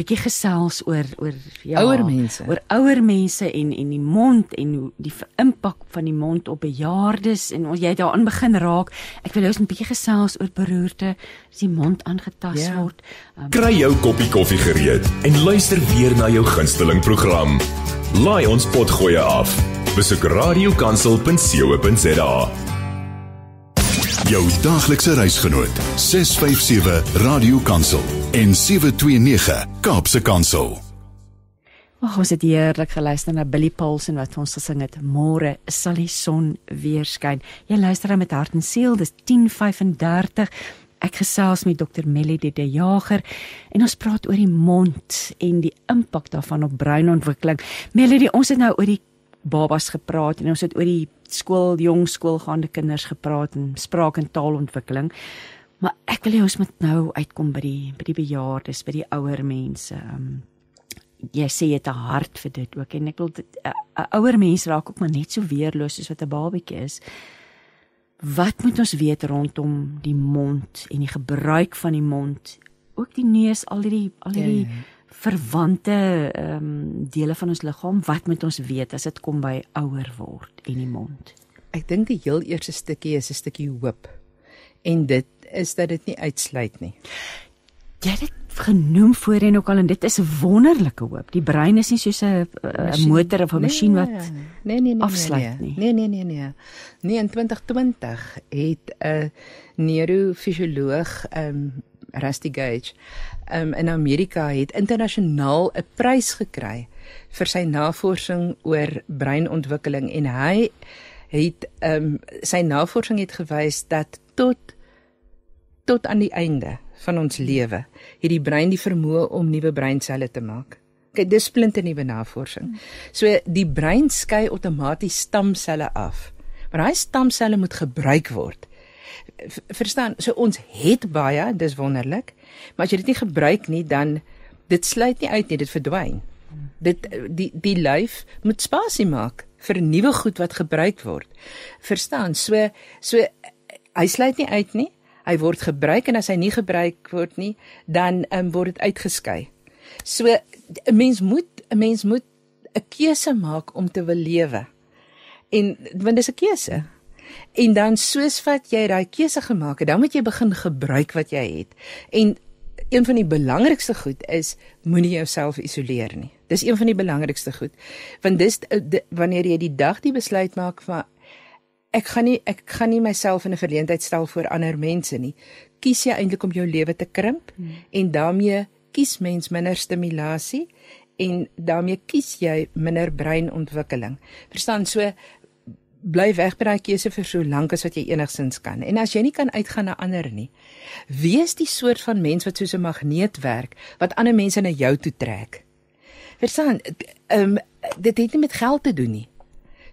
Speaker 2: bietjie gesels oor oor
Speaker 3: ja ouer mense.
Speaker 2: Oor ouer mense en en die mond en die impak van die mond op bejaardes en ons jy daarin begin raak. Ek wil hê ons moet bietjie gesels oor beroerte as die mond aangetast ja. word.
Speaker 5: Um, Kry jou koppie koffie gereed en luister weer na jou gunsteling program. Laai ons potgoeie af. Besoek radiokansel.co.za. Jou daglikse reisgenoot 657 Radio Kansel en 729 Kaapse Kansel.
Speaker 2: Ag, ons het heerlik geluister na Billy Paulsen wat ons gesing het. Môre sal die son weer skyn. Jy luister met hart en siel. Dis 10:35. Ek gesels met Dr. Melody de Jager en ons praat oor die mond en die impak daarvan op breinontwikkeling. Melody, ons het nou oor die babas gepraat en ons het oor die skool, jong skoolgaande kinders gepraat en spraak en taalontwikkeling. Maar ek wil hê ons moet nou uitkom by die by die bejaardes, by die ouer mense. Um, jy sê jy het 'n hart vir dit ook en ek wil 'n ouer mens raak ook maar net so weerloos soos wat 'n babatjie is. Wat moet ons weet rondom die mond en die gebruik van die mond, ook die neus, al die al die ja, ja verwante ehm um, dele van ons liggaam wat moet ons weet as dit kom by ouer word en die mond.
Speaker 3: Ek dink die heel eerste stukkie is 'n stukkie hoop. En dit is dat dit nie uitsluit nie.
Speaker 2: Jy het dit genoem voorheen ook al en dit is 'n wonderlike hoop. Die brein is nie soos 'n 'n motor of 'n masjien wat nee, nee, nee, nee, afsluit
Speaker 3: nee, nie. Nee, nee, nee, nee. Nee, in 2020 het 'n neurofisioloog ehm um, Rusty Gage um, in Amerika het internasionaal 'n prys gekry vir sy navorsing oor breinontwikkeling en hy het um, sy navorsing het gewys dat tot tot aan die einde van ons lewe het die brein die vermoë om nuwe breinselle te maak. Kyk, dis splinte nuwe navorsing. So die brein skei outomaties stamselle af. Maar daai stamselle moet gebruik word verstaan, so ons het baie, dis wonderlik, maar as jy dit nie gebruik nie, dan dit sluit nie uit nie, dit verdwyn. Dit die die lyf moet spasie maak vir nuwe goed wat gebruik word. Verstaan? So so hy sluit nie uit nie. Hy word gebruik en as hy nie gebruik word nie, dan um, word dit uitgeskei. So 'n mens moet 'n mens moet 'n keuse maak om te wil lewe. En want dis 'n keuse. En dan soos wat jy daai keuse gemaak het, dan moet jy begin gebruik wat jy het. En een van die belangrikste goed is moenie jouself isoleer nie. Dis een van die belangrikste goed. Want dis die, wanneer jy die dag die besluit maak van ek gaan nie ek gaan nie myself in 'n verleentheid stel voor ander mense nie. Kies jy eintlik om jou lewe te krimp hmm. en daarmee kies mens minder stimulasie en daarmee kies jy minder breinontwikkeling. Verstaan? So bly weg by daai keuse vir so lank as wat jy enigsins kan. En as jy nie kan uitgaan na ander nie, wees die soort van mens wat soos 'n magneet werk wat ander mense na jou toe trek. Verstaan? Ehm um, dit het nie met geld te doen nie.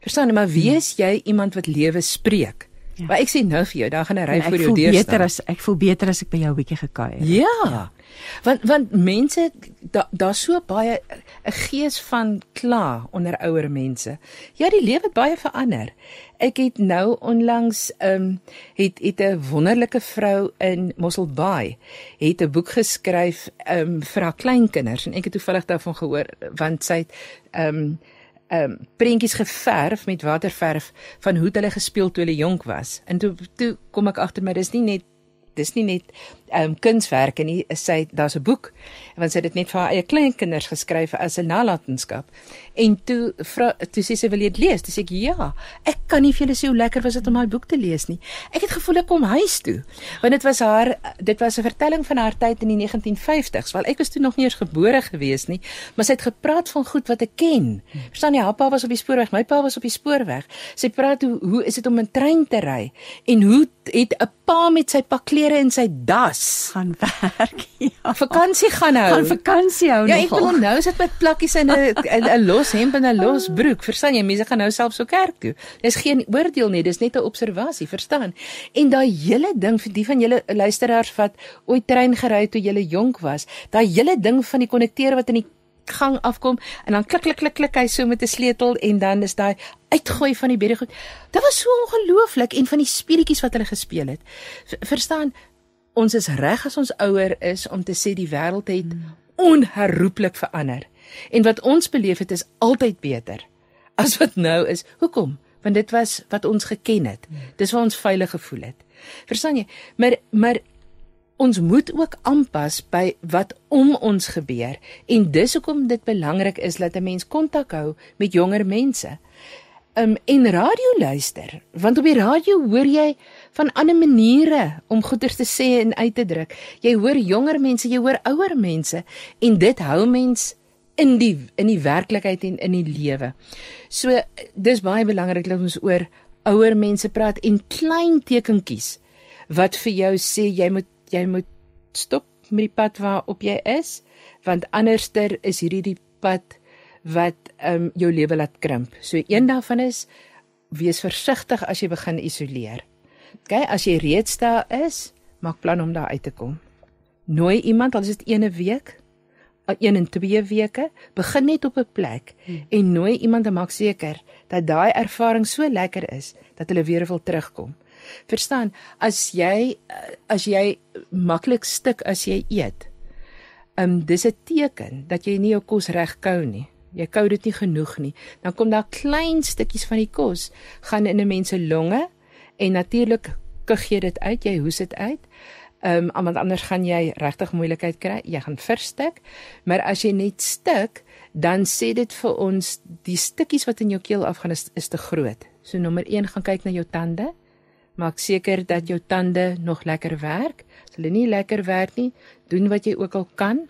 Speaker 3: Verstaan, maar wees jy iemand wat lewe spreek. Ja. Maar ek sê nou vir jou, dan gaan 'n ry voor jou deur staan.
Speaker 2: Ek voel beter as ek voel beter as ek by jou 'n bietjie gekuier.
Speaker 3: Ja. ja. Want want mense daar daar's so baie 'n gees van kla onder ouer mense. Ja, die lewe het baie verander. Ek het nou onlangs ehm um, het het 'n wonderlike vrou in Mosselbaai het 'n boek geskryf ehm um, vir haar kleinkinders en ek het toevallig daarvan gehoor want sy het ehm um, ehm um, prentjies geverf met waterverf van hoe hulle gespeel toe hulle jonk was. En toe toe kom ek agter my dis nie net dis nie net ehm um, kunswerke nie, sy daar's 'n boek want sy het dit net vir haar eie kleinkinders geskryf as 'n nalatenskap. En toe vra toe sê sy wil jy dit lees? Dis ek ja. Ek kan nie vir julle sê hoe lekker was dit om daai boek te lees nie. Ek het gevoel ek kom huis toe. Want dit was haar dit was 'n vertelling van haar tyd in die 1950s. Wel ek was toe nog nie eens gebore gewees nie, maar sy het gepraat van goed wat ek ken. Verstaan jy, haar pa was op die spoorweg, my pa was op die spoorweg. Sy praat hoe hoe is dit om 'n trein te ry en hoe het 'n pa met sy pak klere en sy das
Speaker 2: gaan werk. Ja.
Speaker 3: vakansie gaan hou.
Speaker 2: Gaan vakansie hou
Speaker 3: Ja, ek
Speaker 2: nogal.
Speaker 3: bedoel nou sit met plakkies en 'n 'n 'n los hemp en 'n los broek. Verstaan jy? Mense gaan nou self so kerk toe. Dis geen oordeel nie, dis net 'n observasie, verstaan? En daai hele ding vir die van julle luisteraars wat ooit trein gery het toe julle jonk was, daai hele ding van die konnekteur wat in die gang afkom en dan klik klik klik klik hy so met 'n sleutel en dan is daai uitgooi van die beddegoed. Dit was so ongelooflik en van die speletjies wat hulle gespeel het. Verstaan? Ons is reg as ons ouer is om te sê die wêreld het onherroepelik verander. En wat ons beleef het is altyd beter as wat nou is. Hoekom? Want dit was wat ons geken het. Dis waar ons veilig gevoel het. Verstaan jy? Maar maar ons moet ook aanpas by wat om ons gebeur en dis hoekom dit belangrik is dat 'n mens kontak hou met jonger mense. Um en radio luister, want op die radio hoor jy van ander maniere om goeders te sê en uit te druk. Jy hoor jonger mense, jy hoor ouer mense en dit hou mens in die in die werklikheid en in die lewe. So dis baie belangrik dat ons oor ouer mense praat en klein tekentjies wat vir jou sê jy moet jy moet stop met die pad waarop jy is want anderster is hierdie die pad wat um, jou lewe laat krimp. So een daarvan is wees versigtig as jy begin isoleer. OK, as jy reeds daar is, maak plan om daar uit te kom. Nooi iemand al is dit ene week, al een en twee weke, begin net op 'n plek en nooi iemand en maak seker dat daai ervaring so lekker is dat hulle weer wil terugkom. Verstaan, as jy eh, as jy maklik stik as jy eet, um dis 'n teken dat jy nie jou kos reg kou nie. Jy kou dit nie genoeg nie. Dan kom daar klein stukkies van die kos gaan in 'n mens se longe en natuurlik kug jy dit uit, jy hoes dit uit. Um want anders gaan jy regtig moeilikheid kry. Jy gaan verstik. Maar as jy net stik, dan sê dit vir ons die stukkies wat in jou keel afgaan is, is te groot. So nommer 1 gaan kyk na jou tande. Maak seker dat jou tande nog lekker werk. As hulle nie lekker werk nie, doen wat jy ook al kan.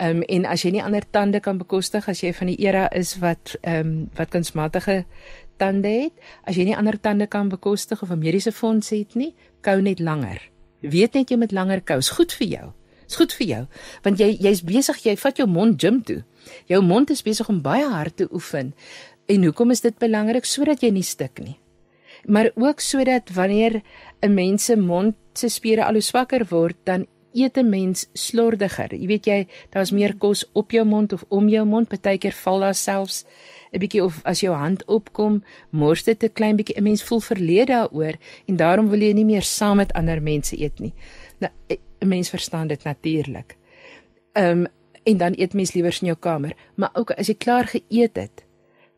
Speaker 3: Ehm um, en as jy nie ander tande kan bekostig as jy van die era is wat ehm um, wat kunsmatige tande het, as jy nie ander tande kan bekostig of 'n mediese fonds het nie, kou net langer. Weet net jy moet langer kou. Is goed vir jou. Is goed vir jou want jy jy's besig jy vat jou mond gym toe. Jou mond is besig om baie hard te oefen. En hoekom is dit belangrik sodat jy nie stik nie? maar ook sodat wanneer 'n mens se mond se spiere al hoe swakker word, dan eet 'n mens slordiger. Jy weet jy, daar's meer kos op jou mond of om jou mond. Partykeer val daar selfs 'n bietjie of as jou hand opkom, mors dit 'n klein bietjie. 'n Mens voel verleë daaroor en daarom wil jy nie meer saam met ander mense eet nie. Nou 'n mens verstaan dit natuurlik. Ehm um, en dan eet mens liewer in jou kamer, maar ook as jy klaar geëet het,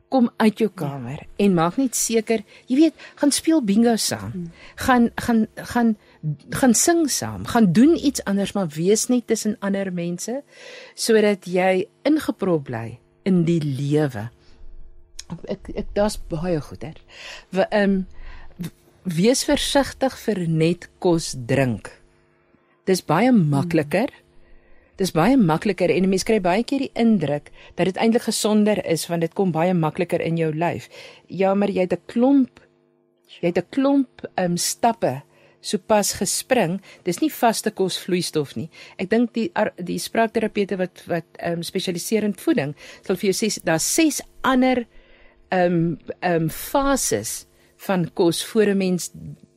Speaker 3: kom uit jou kamer ja. en maak net seker, jy weet, gaan speel bingo saam. Hmm. Gaan gaan gaan gaan sing saam, gaan doen iets anders, maar wees net tussen ander mense sodat jy ingeprop bly in die lewe. Ek ek, daar's baie goeie. Ehm um, wees versigtig vir net kos drink. Dis baie makliker. Dis baie makliker en mense kry baie keer die indruk dat dit eintlik gesonder is want dit kom baie makliker in jou lyf. Ja, maar jy het 'n klomp jy het 'n klomp um stappe sopas gespring. Dis nie vaste kos vloeistof nie. Ek dink die die spraakterapeute wat wat um spesialiseer in voeding sal vir jou sê daar's ses ander um um fases van kos voor 'n mens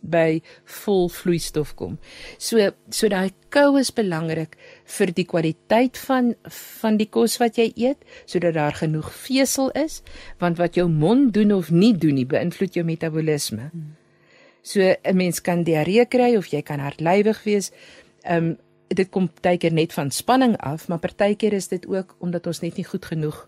Speaker 3: by vol vloeistof kom. So so daai kou is belangrik vir die kwaliteit van van die kos wat jy eet, sodat daar genoeg vesel is, want wat jou mond doen of nie doen nie, beïnvloed jou metabolisme. So 'n mens kan diarree kry of jy kan hartlywig wees. Ehm um, dit kom partykeer net van spanning af, maar partykeer is dit ook omdat ons net nie goed genoeg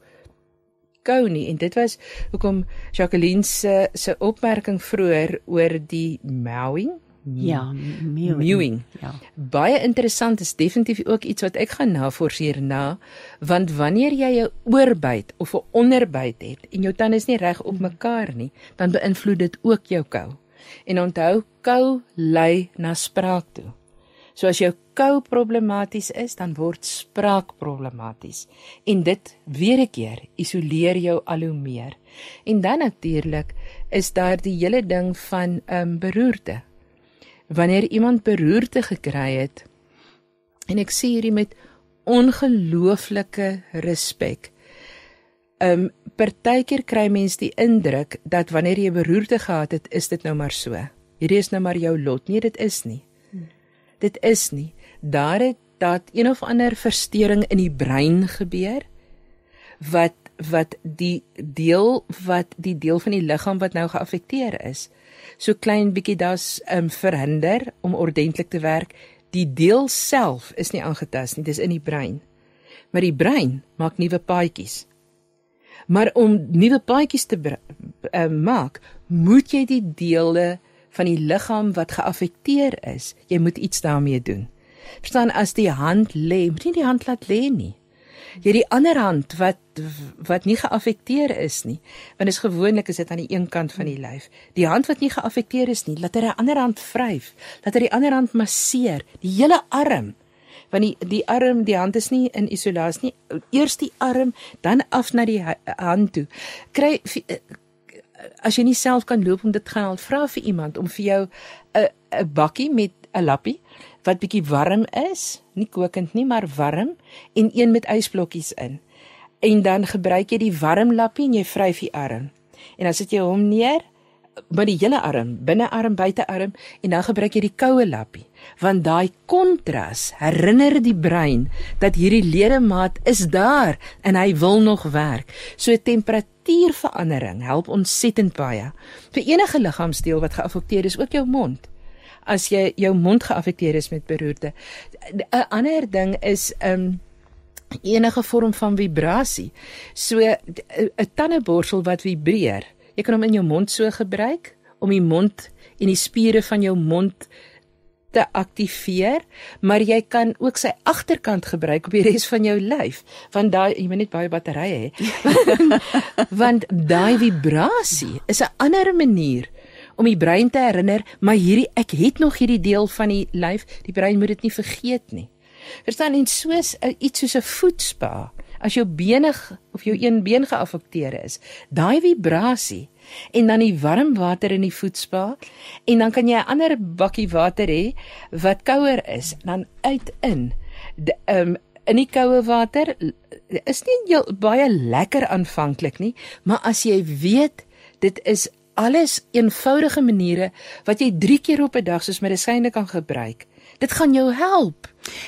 Speaker 3: kou nie en dit was hoekom Jacqueline se se opmerking vroeër oor die mowing
Speaker 2: Ja, mewing.
Speaker 3: Mewing.
Speaker 2: Ja.
Speaker 3: Baie interessant is definitief ook iets wat ek gaan navors hierna, want wanneer jy 'n oorbyt of 'n onderbyt het en jou tande is nie reg op mekaar nie, dan beïnvloed dit ook jou kou. En onthou, kou lei na spraak toe. So as jou kou problematies is, dan word spraak problematies. En dit weer 'n keer isoleer jou al hoe meer. En dan natuurlik is daar die hele ding van ehm um, beroerte. Wanneer iemand beroerte gekry het en ek sê hierdie met ongelooflike respek. Ehm um, partykeer kry mens die indruk dat wanneer jy beroerte gehad het, is dit nou maar so. Hierdie is nou maar jou lot. Nee, dit is nie. Dit is nie. Daar het dat een of ander verstoring in die brein gebeur wat wat die deel wat die deel van die liggaam wat nou geaffekteer is so klein bietjie das um, verhinder om ordentlik te werk. Die deel self is nie aangetast nie dis in die brein. Maar die brein maak nuwe paadjies. Maar om nuwe paadjies te uh, maak moet jy die dele van die liggaam wat geaffekteer is. Jy moet iets daarmee doen. Verstaan as die hand lê moet jy die hand laat lê nie. Jy die ander hand wat wat nie geaffekteer is nie. Want is gewoonlik is dit aan die een kant van die lyf. Die hand wat nie geaffekteer is nie laat hy die ander hand vryf laat hy die ander hand masseer. Die hele arm. Want die die arm die hand is nie in isolasie nie. Eers die arm dan af na die hand toe. Kry as jy nie self kan loop om dit gaan haal vra vir iemand om vir jou 'n 'n bakkie met 'n lappie wat bietjie warm is, nie kokend nie, maar warm en een met ysblokkies in. En dan gebruik jy die warm lappie en jy vryf die arm. En dan sit jy hom neer by die hele arm, binnearm, buitearm en dan gebruik jy die koue lappie. Want daai kontras herinner die brein dat hierdie ledemaat is daar en hy wil nog werk. So temperatuurverandering help ontsettend baie. Vir enige liggaamsdeel wat geaffekteer is, ook jou mond as jy jou mond geaffekteer is met beroerte. 'n Ander ding is 'n um, enige vorm van vibrasie. So 'n tandeborsel wat vibreer. Jy kan hom in jou mond so gebruik om die mond en die spiere van jou mond te aktiveer, maar jy kan ook sy agterkant gebruik op die res van jou lyf, want daai jy moet net baie batterye hê. want daai vibrasie is 'n ander manier om die brein te herinner, maar hierdie ek het nog hierdie deel van die lyf, die brein moet dit nie vergeet nie. Verstaan en soos uh, iets soos 'n voetspa, as jou bene of jou een been geaffekteer is, daai vibrasie en dan die warm water in die voetspa en dan kan jy 'n ander bakkie water hê wat kouer is, dan uit in. Ehm um, in die koue water is nie jou, baie lekker aanvanklik nie, maar as jy weet dit is alles eenvoudige maniere wat jy 3 keer op 'n dag soos medisyne kan gebruik. Dit gaan jou help.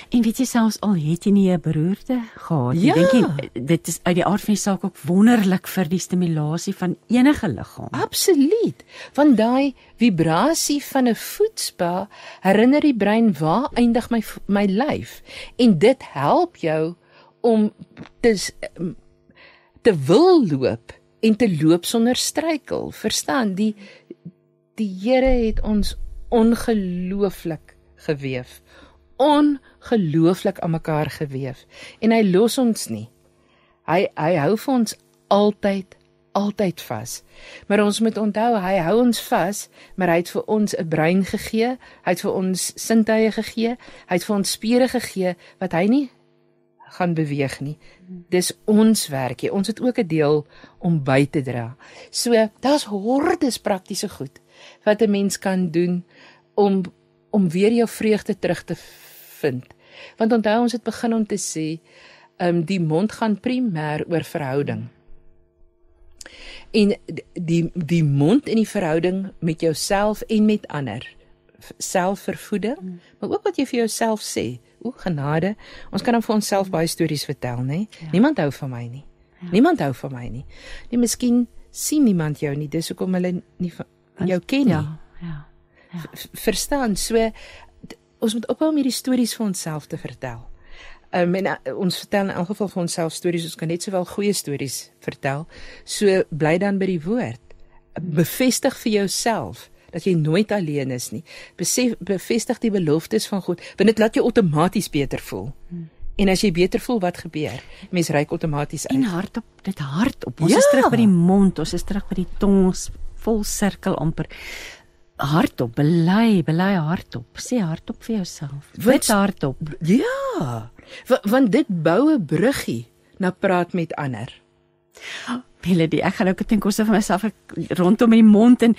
Speaker 2: En weet jy selfs al het jy nie 'n beroerte gehad nie,
Speaker 3: ja.
Speaker 2: dink jy dit is uit die aard van die saak ook wonderlik vir die stimulasie van enige liggaam.
Speaker 3: Absoluut. Want daai vibrasie van 'n voetspa herinner die brein waar eindig my my lyf en dit help jou om te te wil loop en te loop sonder struikel. Verstaan, die die Here het ons ongelooflik geweef. Ongelooflik aan mekaar geweef en hy los ons nie. Hy hy hou vir ons altyd altyd vas. Maar ons moet onthou hy hou ons vas, maar hy het vir ons 'n brein gegee, hy het vir ons sintuie gegee, hy het vir ons spiere gegee wat hy nie gaan beweeg nie. Dis ons werkie. Ons het ook 'n deel om by te dra. So, daar's hordes praktiese goed wat 'n mens kan doen om om weer jou vreugde terug te vind. Want onthou ons het begin om te sê, ehm um, die mond gaan primêr oor verhouding. En die die mond in die verhouding met jouself en met ander selfvervoeding, mm. maar ook wat jy vir jouself sê. O genade, ons kan dan vir onsself baie stories vertel, nê? Ja. Niemand hou van my nie. Ja. Niemand hou van my nie. Nee, miskien sien niemand jou nie, dis hoekom hulle nie van jou ken nie.
Speaker 2: Ja, ja. Ja.
Speaker 3: Verstaan, so ons moet ophou om hierdie stories vir onsself te vertel. Um, en uh, ons vertel in elk geval vir onsself stories, ons kan net sowel goeie stories vertel. So bly dan by die woord. Bevestig vir jouself dat jy nooit alleen is nie. Besef bevestig die beloftes van God, want dit laat jou outomaties beter voel. Hmm. En as jy beter voel, wat gebeur? Mens reik outomaties uit.
Speaker 2: En hardop, dit hardop. Ons
Speaker 3: Ja.
Speaker 2: is terug by die mond, ons is terug by die tong, ons vol sirkel amper. Hardop, bely, bely hardop. Sê hardop vir jouself.
Speaker 3: Wat-
Speaker 2: Dit hardop.
Speaker 3: Ja. wa- Want dit bou 'n bruggie na praat met ander.
Speaker 2: Melody, ek gaan ook dink ons het vir myself rondom in die mond en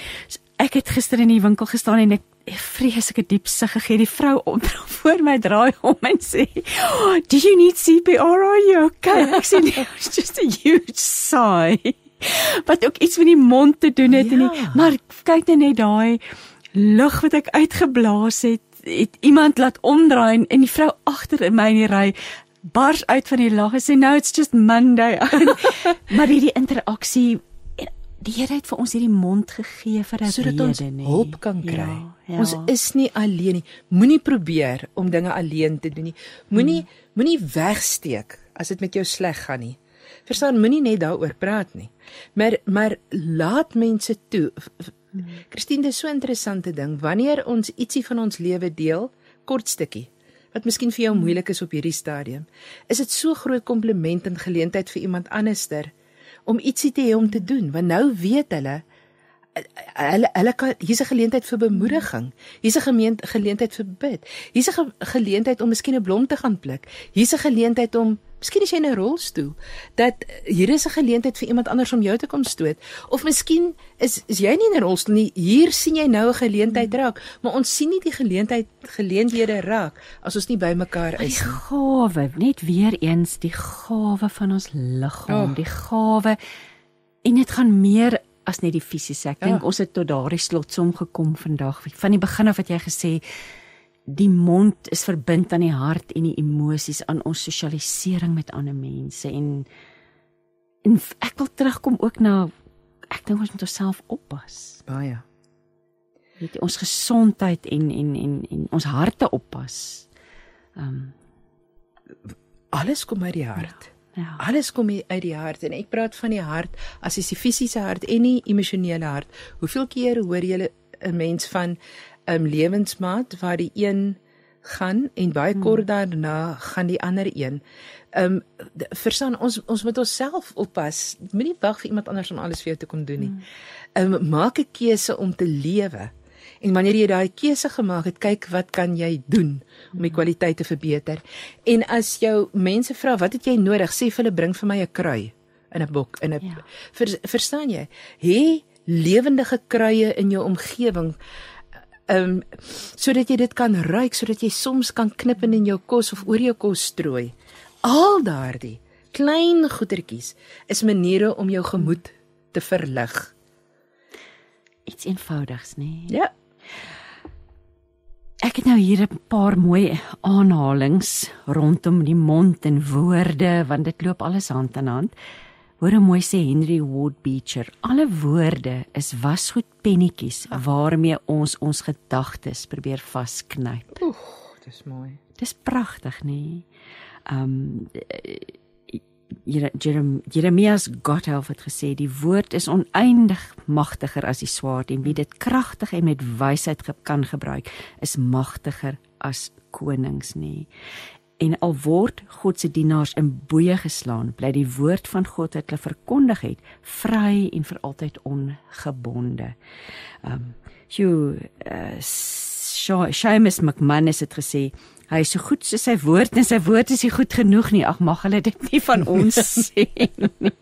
Speaker 2: ek het gister in die winkel gestaan en ek vreeslike diep sug gegee. Die vrou om voor my draai om en sê, oh, "Do you need CPR? Are you okay?" Ek sê, "No, it's just a huge sigh." Wat ook iets met die mond te doen het en die,
Speaker 3: Ja.
Speaker 2: maar kyk net net daai lug wat ek uitgeblaas het, het iemand laat omdraai en, en die vrou agter in my in die ry bars uit van die lag en sê no it's just Monday. maar hierdie interaksie en die Here het vir ons hierdie mond gegee vir 'n
Speaker 3: sodat
Speaker 2: rede,
Speaker 3: ons
Speaker 2: nee.
Speaker 3: hulp kan kry.
Speaker 2: Ja, ja.
Speaker 3: Ons is nie alleen nie. Moenie probeer om dinge alleen te doen nie. Moenie hmm. moenie wegsteek as dit met jou sleg gaan nie. Verstaan, moenie net daaroor praat nie. Maar maar laat mense toe. Christine, dis so 'n interessante ding. Wanneer ons ietsie van ons lewe deel, kort stukkie wat miskien vir jou moeilik is op hierdie stadium, is dit so groot kompliment en geleentheid vir iemand anderster om ietsie te hê om te doen, want nou weet hulle hulle hulle kan hier's 'n geleentheid vir bemoediging. Hier's 'n gemeente geleentheid vir bid. Hier's 'n ge, geleentheid om miskien 'n blom te gaan pluk. Hier's 'n geleentheid om miskien as jy in 'n rolstoel dat hier is 'n geleentheid vir iemand anders om jou te kom stoot. Of miskien is is jy nie in 'n rolstoel nie. Hier sien jy nou 'n geleentheid raak, maar ons sien nie die geleentheid geleenthede raak as ons nie by mekaar
Speaker 2: die
Speaker 3: is nie.
Speaker 2: gawe, net weer eens die gawe van ons liggaam,
Speaker 3: Oh.
Speaker 2: die gawe en dit gaan meer as net die fisiese. Ek
Speaker 3: Ja.
Speaker 2: dink ons het tot daardie slotsom gekom vandag. Van die begin af het jy gesê die mond is verbind aan die hart en die emosies aan ons sosialisering met ander mense en en ek wil terugkom ook na ek dink ons moet onsself oppas.
Speaker 3: Baie.
Speaker 2: Weet jy, ons gesondheid en en en en ons harte oppas. Ehm um,
Speaker 3: Alles kom uit die hart.
Speaker 2: ja.
Speaker 3: Alles kom uit die hart en ek praat van die hart as is die fisiese hart en die emosionele hart. Hoeveel keer hoor jy 'n mens van um, lewensmaat waar die een gaan en baie kort daarna gaan die ander een. Um, verstaan ons ons moet onsself oppas. Moenie wag vir iemand anders om alles vir jou te kom doen nie. Ehm um, maak 'n keuse om te lewe. En wanneer jy daai keuse gemaak het, kyk wat kan jy doen om die kwaliteit te verbeter. En as jou mense vra, wat het jy nodig? Sê vir hulle bring vir my 'n krui in 'n bok in 'n
Speaker 2: Ja.
Speaker 3: vers, verstaan jy? Hê lewendige kruie in jou omgewing ehm um, sodat jy dit kan ruik, sodat jy soms kan knip in jou kos of oor jou kos strooi. Al daardie klein goedertjies is maniere om jou gemoed te verlig.
Speaker 2: Iets eenvoudigs, nê? Nee?
Speaker 3: Ja.
Speaker 2: Ek het nou hier 'n paar mooi aanhalings rondom die mond en woorde want dit loop alles hand aan hand. Hoor hoe mooi sê Henry Ward Beecher, alle woorde is wasgoed pennetjies waarmee ons ons gedagtes probeer vasknyp.
Speaker 3: Oeg, dis mooi.
Speaker 2: Dis pragtig, nê? Nee? Um Jere- Jerem- Jeremias Gotthelf het gesê die woord is oneindig magtiger as die swaard en wie dit kragtig en met wysheid kan gebruik is magtiger as konings nê. En al word God se dienaars in boeye geslaan, bly die woord van God wat hulle verkondig het vry en vir altyd ongebonde. Um Hugh uh, Seamus McManus het gesê hy is so goed soos sy woord en sy woord is nie goed genoeg nie. Ag mag hulle dit nie van ons sê nie.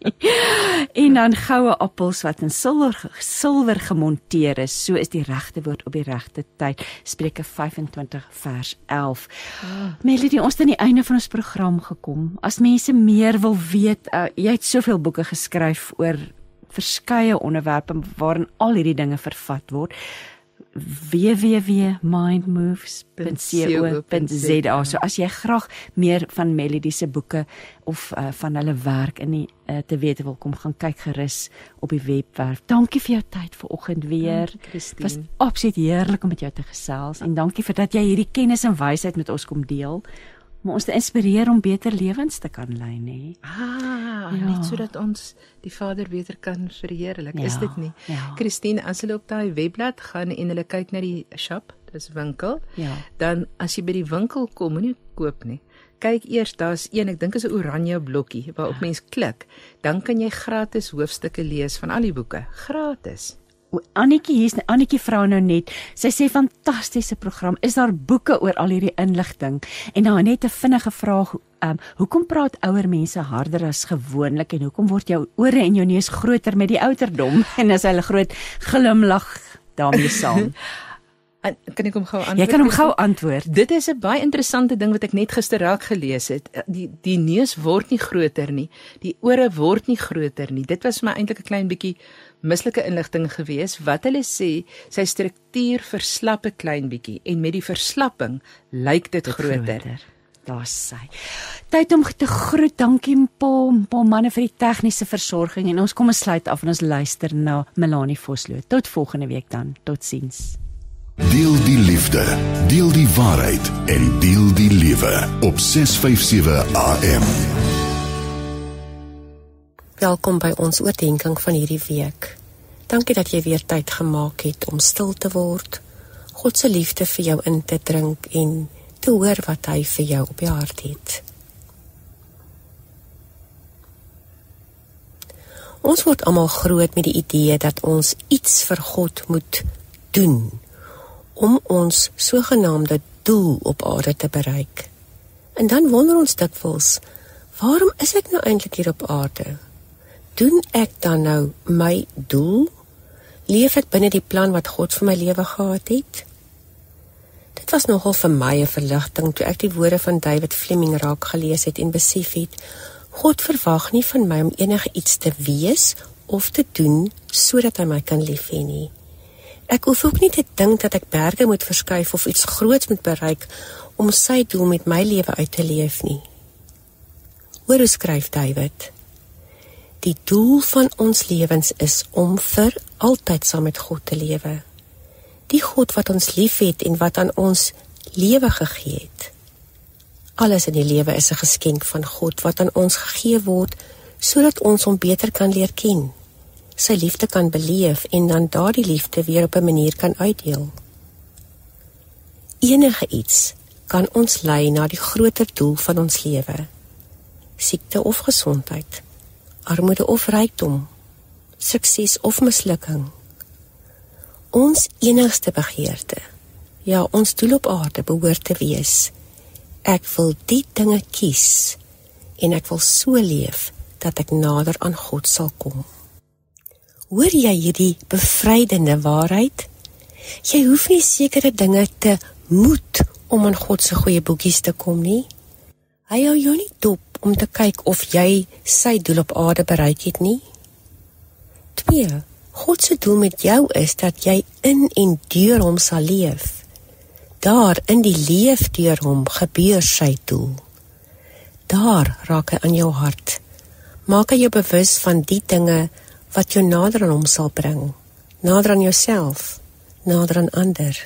Speaker 2: En dan goue appels wat in silwer silwer gemonteer is, so is die regte woord op die regte tyd. Spreuke 25 vers 11. Melody, ons het aan die einde van ons program gekom. As mense meer wil weet, uh, jy het soveel boeke geskryf oor verskeie onderwerpe waarin al hierdie dinge vervat word www.mindmoves.co.za. So as jy graag meer van Melody se boeke of uh, van hulle werk in die uh, te weet wil kom gaan kyk gerus op die webwerf. Dankie vir jou tyd vanoggend weer.
Speaker 3: Christine.
Speaker 2: Was absoluut heerlik om met jou te gesels en dankie vir dat jy hierdie kennis en wysheid met ons kom deel. Om ons te inspireer om beter lewens te kan lei, nê?
Speaker 3: Ah,
Speaker 2: Ja.
Speaker 3: net sodat ons die Vader beter kan verheerlik, is
Speaker 2: Ja,
Speaker 3: dit nie?
Speaker 2: ja.
Speaker 3: Christine, as hulle op daai webblad gaan en hulle kyk na die shop, dis winkel,
Speaker 2: Ja.
Speaker 3: dan as jy by die winkel kom, moenie koop nie. Kyk eers, daar's een, ek dink is 'n oranje blokkie waarop mens klik, dan kan jy gratis hoofstukke lees van al die boeke, gratis.
Speaker 2: Annetjie hier's Annetjie vrou nou net. Sy sê fantastiese program. Is daar boeke oor al hierdie inligting? En nou net 'n vinnige vraag. Ehm um, hoekom praat ouer mense harder as gewoonlik en hoekom word jou ore en jou neus groter met die ouderdom? En as hulle groot glimlag daarmee saam.
Speaker 3: En kan ek hom gou antwoord?
Speaker 2: Jy kan hom gou antwoord.
Speaker 3: Dit is 'n baie interessante ding wat ek net gister raak gelees het. Die die neus word nie groter nie. Die ore word nie groter nie. Dit was vir my eintlik 'n klein bietjie mislike inligting geweest. Wat hulle sê, sy struktuur verslap 'n klein bietjie en met die verslapping lyk dit groter.
Speaker 2: Daar's sy. Tyd om te groet. Dankie Paul, Paul manne vir die tegniese versorging en ons kom ons sluit af en ons luister na Melanie Vosloo. Tot volgende week dan. Totsiens.
Speaker 6: Deel die liefde, deel die waarheid en deel die lewe op 657 AM.
Speaker 7: Welkom by ons oordeenking van hierdie week. Dankie dat jy weer tyd gemaak het om stil te word, God se liefde vir jou in te drink en te hoor wat hy vir jou op die hart het. Ons word almal groot met die idee dat ons iets vir God moet doen om ons sogenaamde doel op aarde te bereik. En dan wonder ons dikwels, waarom is ek nou eintlik hier op aarde? Doen ek dan nou my doel? Leef ek binne die plan wat God vir my lewe gehad het? Dit was nogal vir my 'n verligting toe ek die woorde van David Fleming raak gelees het en besef het God verwag nie van my om enige iets te wees of te doen sodat hy my kan lief hê nie. Ek hoef ook nie te dink dat ek berge moet verskuif of iets groots moet bereik om sy doel met my lewe uit te leef nie. Hoor hoe skryf David? Die doel van ons lewens is om vir altyd saam met God te lewe. Die God wat ons liefhet en wat aan ons lewe gegee het. Alles in die lewe is 'n geskenk van God wat aan ons gegee word sodat ons hom beter kan leer ken. Sy liefde kan beleef en dan daardie liefde weer op 'n manier kan uitdeel. Enige iets kan ons lei na die groter doel van ons lewe. Siekte of gesondheid, armoede of rykdom, sukses of mislukking. Ons enigste begeerte, ja, ons doel op aarde behoort te wees. Ek wil die dinge kies en ek wil so leef dat ek nader aan God sal kom. Hoor jy hierdie bevrydende waarheid? Jy hoef nie sekere dinge te moet om aan God se goeie boekies te kom nie. Hy hou jou nie dop om te kyk of jy sy doel op aarde bereik het nie. 2. God se doel met jou is dat jy in en deur hom sal leef. Daar in die leef deur hom gebeur sy doel. Daar raak hy aan jou hart. Maak hy jou bewus van die dinge wat jou nader aan hom sal bring. Nader aan jouself, nader aan ander.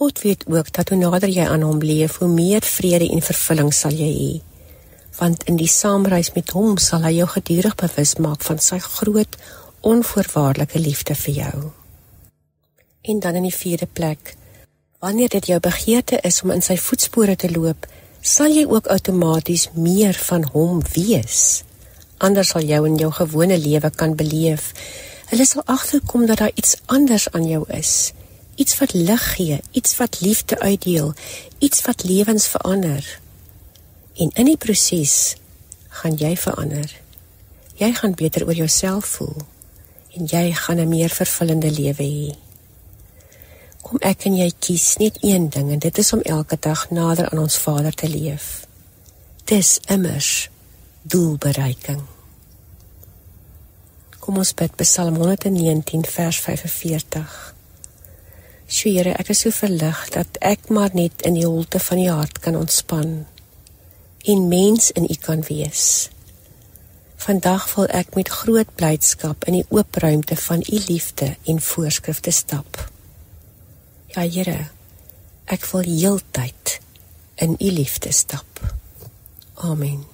Speaker 7: God weet ook dat hoe nader jy aan hom leef, hoe meer vrede en vervulling sal jy hê. Want in die saamreis met hom sal hy jou gedurig bewus maak van sy groot onvoorwaardelike liefde vir jou. En dan in die vierde plek, wanneer dit jou begeerte is om in sy voetspore te loop, sal jy ook outomaties meer van hom wees. Anders sal jou in jou gewone lewe kan beleef. Hulle sal agterkom dat daar iets anders aan jou is. Iets wat lig gee, iets wat liefde uitdeel, iets wat lewens verander. En in die proses gaan jy verander. Jy gaan beter oor jouself voel en jy gaan 'n meer vervullende lewe hê. Kom ek en jy kies net een ding en dit is om elke dag nader aan ons Vader te leef. Dis immers doelbereiking. Kom ons bid Psalm 119 vers 45. Sjoe Here, ek is so verlig dat ek maar net in die holte van die hart kan ontspan en mens in U kan wees. Vandag wil ek met groot blydskap in die oop ruimte van U liefde en voorskrifte stap. Ja Here, ek wil heeltyd in u liefde stap. Amen.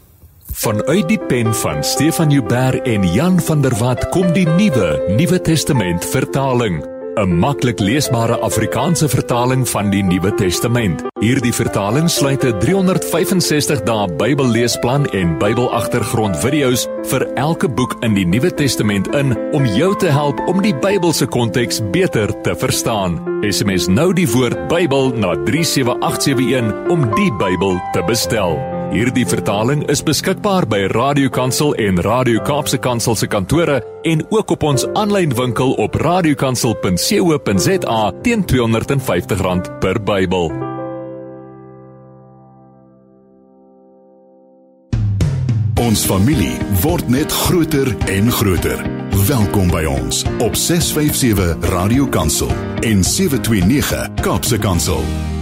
Speaker 4: Vanuit die pen van Stefan Joubert en Jan van der Walt kom die nuwe Nuwe Testament vertaling. 'n maklik leesbare Afrikaanse vertaling van die Nuwe Testament. Hierdie vertaling sluit 'n 365 dae Bybelleesplan en Bybelagtergrond video's vir elke boek in die Nuwe Testament in om jou te help om die Bybelse konteks beter te verstaan. SMS nou die woord Bybel na 37871 om die Bybel te bestel. Hierdie vertaling is beskikbaar by Radio Kansel en Radio Kaapse Kansel se kantore en ook op ons aanlyn winkel op radiokansel.co.za teen R250 per Bybel.
Speaker 6: Ons familie word net groter en groter. Welkom by ons op 657 Radio Kansel en 729 Kaapse Kansel.